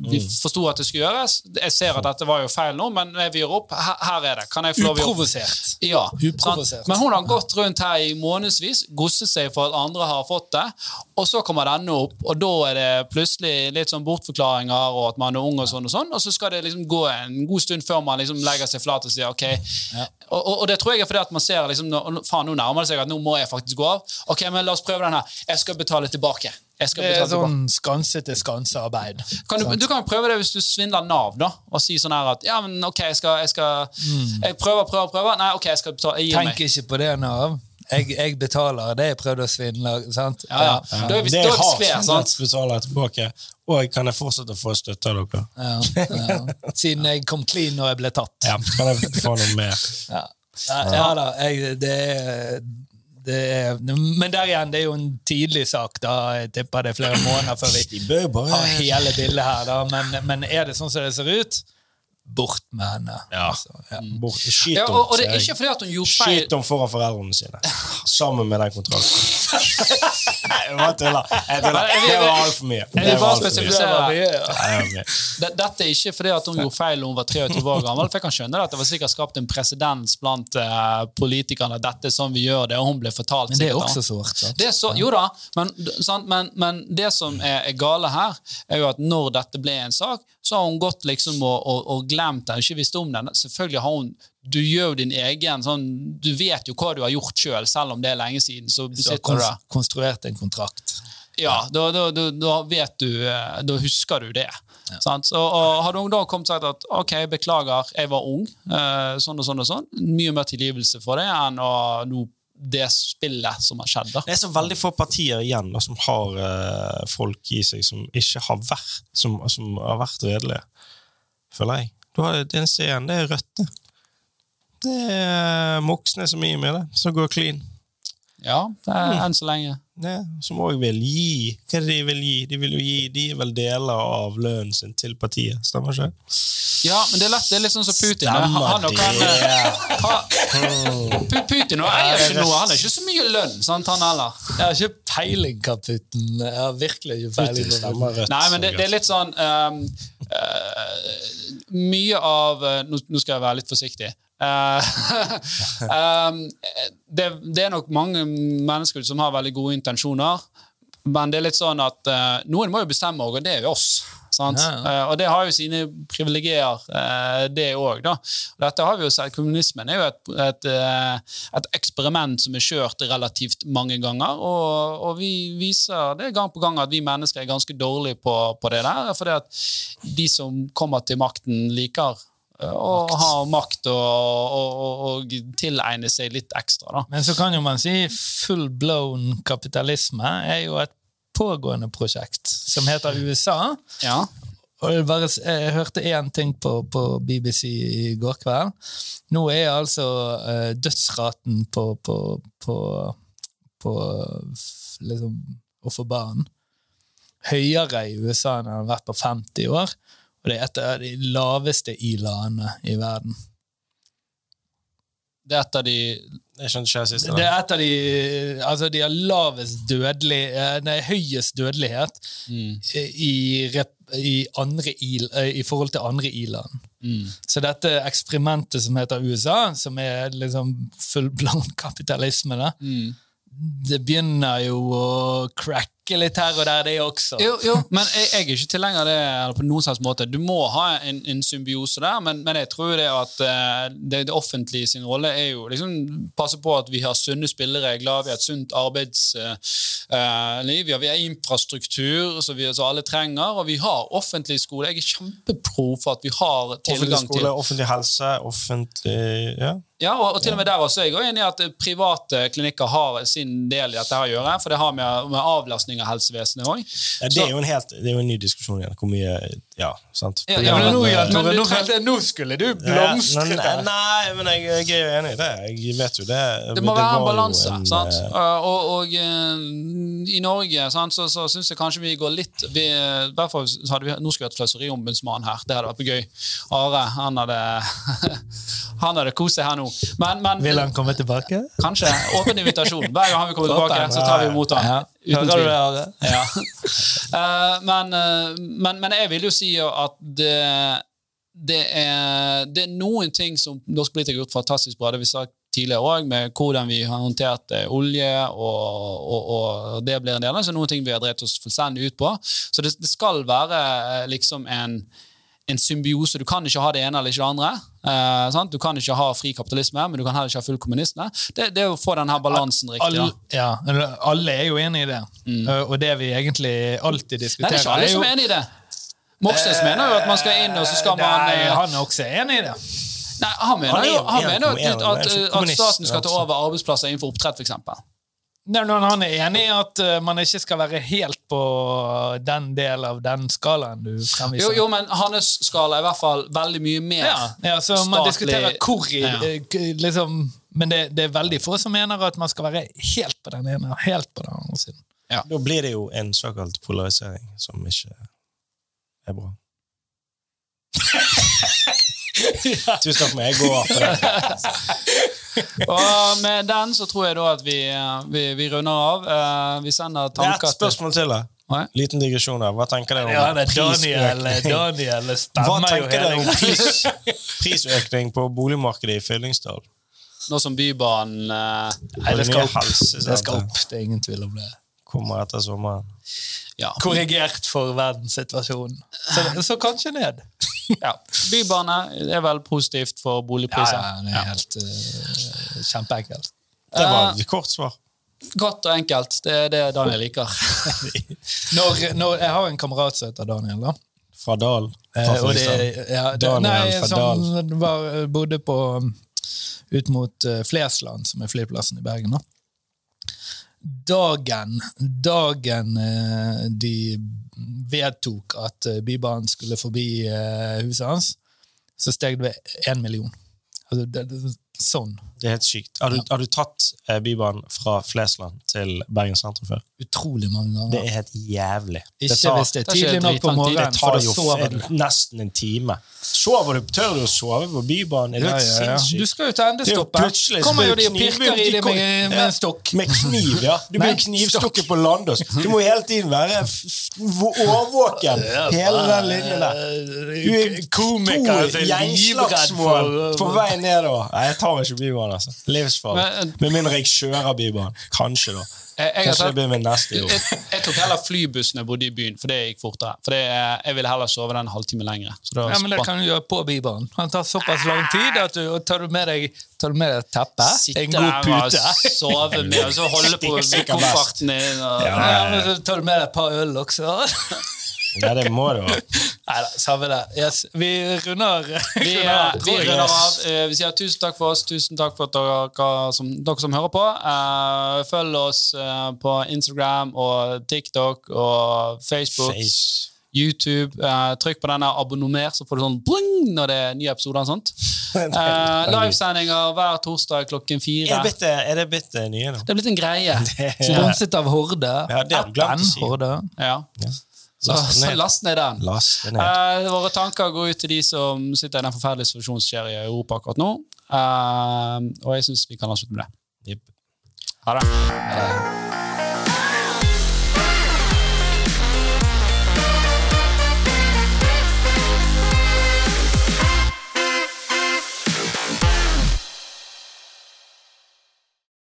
A: vi forsto at det skulle gjøres. Jeg ser at dette var jo feil nå, men jeg vil gjøre opp. Her, her er det. Kan jeg få lov?
C: Uprovosert.
A: Ja,
C: Uprovosert.
A: Men hun har gått rundt her i månedsvis, gosset seg for at andre har fått det, og så kommer denne opp, og da er det plutselig litt sånn bortforklaringer, og at man er ung og sånn og sånn, og så skal det liksom gå en god stund før man liksom legger seg flat og sier ok. Og, og, og det tror jeg er fordi at man ser liksom, faen, nå nærmer det seg at nå må jeg faktisk gå av. Ok, men la oss prøve den her. Jeg skal betale tilbake. Jeg skal
C: Det er
A: betale tilbake.
C: sånn skansete skansearbeid.
A: Kan du, du kan prøve det hvis du svindler Nav, da, og si sånn her at ja, men ok, jeg skal, jeg skal Jeg prøver, prøver, prøver. Nei, ok, jeg skal betale. Jeg gir
C: Tenk
A: meg.
C: ikke på det, Nav. Jeg, jeg betaler det jeg prøvde å svindle. sant?
A: Ja, ja. Da er vi,
B: det
A: er
B: hardt
A: å
B: betaler tilbake. Og kan jeg fortsette å få støtte av dere?
C: Ja, ja. Siden jeg kom clean når jeg ble tatt.
B: Ja, Kan jeg få noe mer?
C: Ja, ja, da. Jeg, det, det Men der igjen, det er jo en tidlig sak. da. Jeg tipper det er flere måneder før vi har hele bildet her. da. Men, men er det sånn som det ser ut, bort med henne.
B: Ja.
C: Altså, ja.
B: Bort, skyt
A: Ja, og, og det er ikke fordi at hun gjorde feil.
B: Skyt dem foran foreldrene sine. Sammen med den kontrakten. Jeg bare tuller. Det var altfor mye.
A: vil
B: Det
A: bare
B: var alt for mye.
A: spesifisere-. Dette er ikke fordi at hun gjorde feil da hun var 23 år gammel. for jeg kan skjønne det at Det var sikkert skapt en presedens blant uh, politikerne dette er sånn vi gjør det, og hun ble fortalt
C: Men det er også sårt.
A: Det er så, jo da, men, sant, men, men det som er gale her, er jo at når dette ble en sak, så har hun gått liksom og, og, og glemt den, ikke visst om den. Selvfølgelig har hun Du gjør jo din egen sånn, Du vet jo hva du har gjort sjøl, selv, selv om det er lenge siden. Så
C: Du har kons- konstruert en kontrakt.
A: Ja, da, da, da, vet du eh, Da husker du det. Sant? Så, og hadde hun da kommet og sagt at ok, beklager, jeg var ung, eh, sånn og sånn og sånn, mye mer tilgivelse for det enn å nå det spillet som har skjedd. da.
B: Det er så veldig få partier igjen da, som har uh, folk i seg som ikke har vært som, som har vært redelige, føler jeg. Du har, den eneste det er Rødt. det. Det er Moxnes som gir meg det, som går clean.
A: Ja, det er enn så lenge.
B: Ja, som òg vil gi. Hva er det de vil gi? De vil jo gi de vel deler av lønnen sin til partiet, stemmer ikke?
A: Ja, men det er lett, det er litt sånn som Putin.
B: Stemmer
A: Han, han, han,
B: det.
A: ha- Putin og eier ikke noe, han har ikke så mye lønn, sant, han heller.
C: Jeg har ikke peiling, Kaputten. Jeg har virkelig ikke peiling.
B: Putin
C: på
B: stemmer Rødt.
A: Nei, men det, det er litt sånn um, uh, Mye av eh, nå, nå skal jeg være litt forsiktig. Eh, ehm, det, det er nok mange mennesker som har veldig gode intensjoner, men det er litt sånn at eh, noen må jo bestemme og det er jo oss. Sant?
C: Ja, ja.
A: Eh, og det har jo sine privilegier, det òg. Dette har vi jo sett. Kommunismen er jo et, et, et eksperiment som er kjørt relativt mange ganger. Og, og vi viser det gang på gang at vi mennesker er ganske dårlige på, på det der. Fordi at de som kommer til makten, liker å ha makt og, og, og, og tilegne seg litt ekstra. da.
C: Men så kan jo man si full blown kapitalisme er jo et pågående prosjekt som heter USA.
A: Ja.
C: Og bare, jeg hørte én ting på, på BBC i går kveld. Nå er altså uh, dødsraten på, på, på, på liksom, å få barn høyere i USA enn den har vært på 50 år. Og det er et av de laveste i landene i verden.
A: Det er et av de
B: Jeg skjønte ikke det siste.
C: Det er et av de Altså, de har lavest dødelig eh, Nei, høyest dødelighet i, i, andre i, eh, i forhold til andre i-land. Så dette eksperimentet som heter USA, som er liksom full-blown kapitalisme, da, det begynner jo å cracke litt her og der, det også.
A: Jo, jo, men jeg, jeg er ikke tilhenger av det eller på noen slags måte. Du må ha en, en symbiose der, men, men jeg tror det at eh, det, det offentlige sin rolle er jo liksom passe på at vi har sunne spilleregler, vi har et sunt arbeidsliv, vi, har, vi har infrastruktur som alle trenger, og vi har offentlig skole. Jeg er kjempepro for at vi har
B: Offentlig
A: tilgang
B: skole,
A: til
B: offentlig helse, offentlig ja.
A: ja, og, og til og med der også er jeg enig i at eh, private klinikker har sin del i dette her å gjøre, for det har med, med avlastning av helsevesenet òg.
B: Ja, det, er jo en helt, det er jo en ny diskusjon igjen, hvor mye Ja, sant.
C: Ja, ja, men nå, ja,
A: Men
C: Tore,
A: du
C: nå,
A: trenger-
C: nå skulle du
B: Ja,
C: blomstre.
B: men- Nei, men jeg, jeg er jo enig i det. Jeg vet jo det.
A: Det må være en balanse.
B: en,
A: sant?
B: eh,
A: og og uh, i Norge sant, så, så syns jeg kanskje vi går litt vi, så hadde vi, Nå skulle vi hatt Fløseriombudsmannen her. Det hadde vært gøy. Are han hadde han hadde kost seg her nå. Men, men
C: Vil han komme tilbake?
A: kanskje åpen invitasjon. Hver gang han vil komme tilbake, så tar vi imot han. Uten tvil. Ja. Eh, men, eh, men, men jeg vil jo si jo at det, det, er, det er noen ting som norske politikere har gjort fantastisk bra. Det vi sa tidligere òg, med hvordan vi har håndtert eh, olje, og, og, og det blir en del av så noen ting vi har drevet oss fullstendig ut på. Så det, det skal være eh, liksom en en symbiose. Du kan ikke ha det ene eller ikke det andre. Eh, sant? Du kan ikke ha fri kapitalisme, men du kan heller ikke ha full kommunisme. Det, det er å få den her balansen riktig.
C: Alle, ja, alle er jo enig i det. Mm. Og det vi egentlig alltid diskuterer Nei,
A: det er ikke alle som er enig i det. Moxnes mener jo at man skal inn, og så skal man
C: Nei,
A: eh,
C: han er også enig i det.
A: Nei, han mener
B: er
A: jo han mener jo
B: kom-
A: at,
B: er
A: at, at staten skal ta
B: altså.
A: over arbeidsplasser innenfor oppdrett, f.eks.
C: Nei, men Han er enig i at man ikke skal være helt på den del av den skalaen du fremviser.
A: Jo, jo, men hans skala er i hvert fall veldig mye mer
C: Ja, ja, så man
A: statlig-
C: diskuterer hvor i
A: Ja.
C: eh, liksom, Men det, det er veldig få som mener at man skal være helt på den ene og helt på den andre siden.
B: Da blir det jo en såkalt polarisering som ikke er bra. Tusen takk for meg. Jeg går av på det.
A: Og med den så tror jeg da at vi, vi, vi runder av. Eh, vi sender
B: er
A: tanker
B: et spørsmål til.
A: deg
B: Liten digresjon her. Hva tenker dere om
C: Ja, det Daniel? Daniel
B: Hva tenker dere om pris, prisøkning på boligmarkedet i Fyllingsdal?
A: Nå som Bybanen eh,
C: Nei, det skal opp. Det skal opp, det er ingen tvil om det.
B: Kommer etter sommeren.
A: ja.
C: Korrigert for verdenssituasjonen. Så, så kanskje ned.
A: ja. Bybane er vel positivt for
C: Ja,
A: boligpriser.
C: ja, det er helt uh, kjempeenkelt.
B: Det var
A: Eh,
B: et kort svar.
A: Godt og enkelt. Det er det Daniel liker.
C: Når, når, jeg har en kamerat som heter Daniel, da.
B: Fra Dal.
C: Eh,
B: Fra
C: eh, det, ja, det,
B: Daniel
C: nei, som var, bodde på um, ut mot Flesland, som er flyplassen i Bergen. da. Dagen, dagen eh, de vedtok at eh, Bybanen skulle forbi eh, huset hans, så steg det én million. Altså, det, sånn.
B: Det er helt sykt. Har du, har du tatt eh, Bybanen fra Flesland til Bergen sentrum før?
C: Utrolig mange ganger.
B: Det er helt jævlig.
C: Ikke
B: tar-
C: hvis det er tidlig nok på morgenen,
B: Det
C: for
B: tar
C: da
B: jo
C: sover du.
B: en, nesten en time. Sover du, Tør du å sove på Bybanen? Er det
C: Ja,
B: helt
C: ja, ja.
B: sinnssykt?
C: Du skal jo til
B: Det er jo
C: endestoppet.
B: plutselig så
C: Kommer jo de og pirker i
B: de
C: det
B: kom-
C: med, med en stokk.
B: Med kniv, ja. Du
C: Nei,
B: blir knivstukket på Landås. Du må hele tiden være f- f- årvåken. Hele den linjen der. Du er
C: Komiker
B: to gjenslagsmål på vei nedover. Nei, jeg tar ikke Bybanen, altså. Livsfarlig. Med mindre jeg kjører Bybanen. Kanskje, da.
A: Jeg, jeg,
B: Kanskje det
A: tatt,
B: blir min neste jobb.
A: jeg, jeg tok heller flybussen jeg bodde i byen, for det gikk fortere. For det, jeg ville heller sove den en halvtime lenger.
C: Ja, men det kan du gjøre på Bybanen. Han tar såpass lang tid at du tar du med deg tar du med deg et teppe,
A: Sitte
C: en god
A: pute? og sove med, og så holde på kofferten din. Og,
B: Ja.
C: Ja, men så tar du med deg et par øl også.
B: Ja, det må det ha.
C: Nei da, samme det. Yes, vi runder,
A: Vi,
C: runder
A: vi runder av. Eh, Vi sier tusen takk for oss. Tusen takk for dere som, dere som hører på. Eh, Følg oss eh, på Instagram og TikTok og Facebook,
B: Face.
A: YouTube. Eh, Trykk på denne abonner, så får du sånn bling når det er nye episoder. og sånt. Eh, Livesendinger hver torsdag klokken
B: Er
A: fire.
B: det blitt, er det blitt nye nå?
A: Det er blitt en greie.
C: Sponset av Horde.
B: Ja, det har du glemt å
C: Appen
B: si.
C: Horde.
A: Ja. Så,
B: Last ned.
A: last ned den.
B: Last ned.
A: Eh, våre tanker går ut til de som sitter i den forferdelige situasjonen som skjer i Europa akkurat nå. Eh, og jeg syns vi kan avslutte med det.
B: Jipp.
A: Ha det.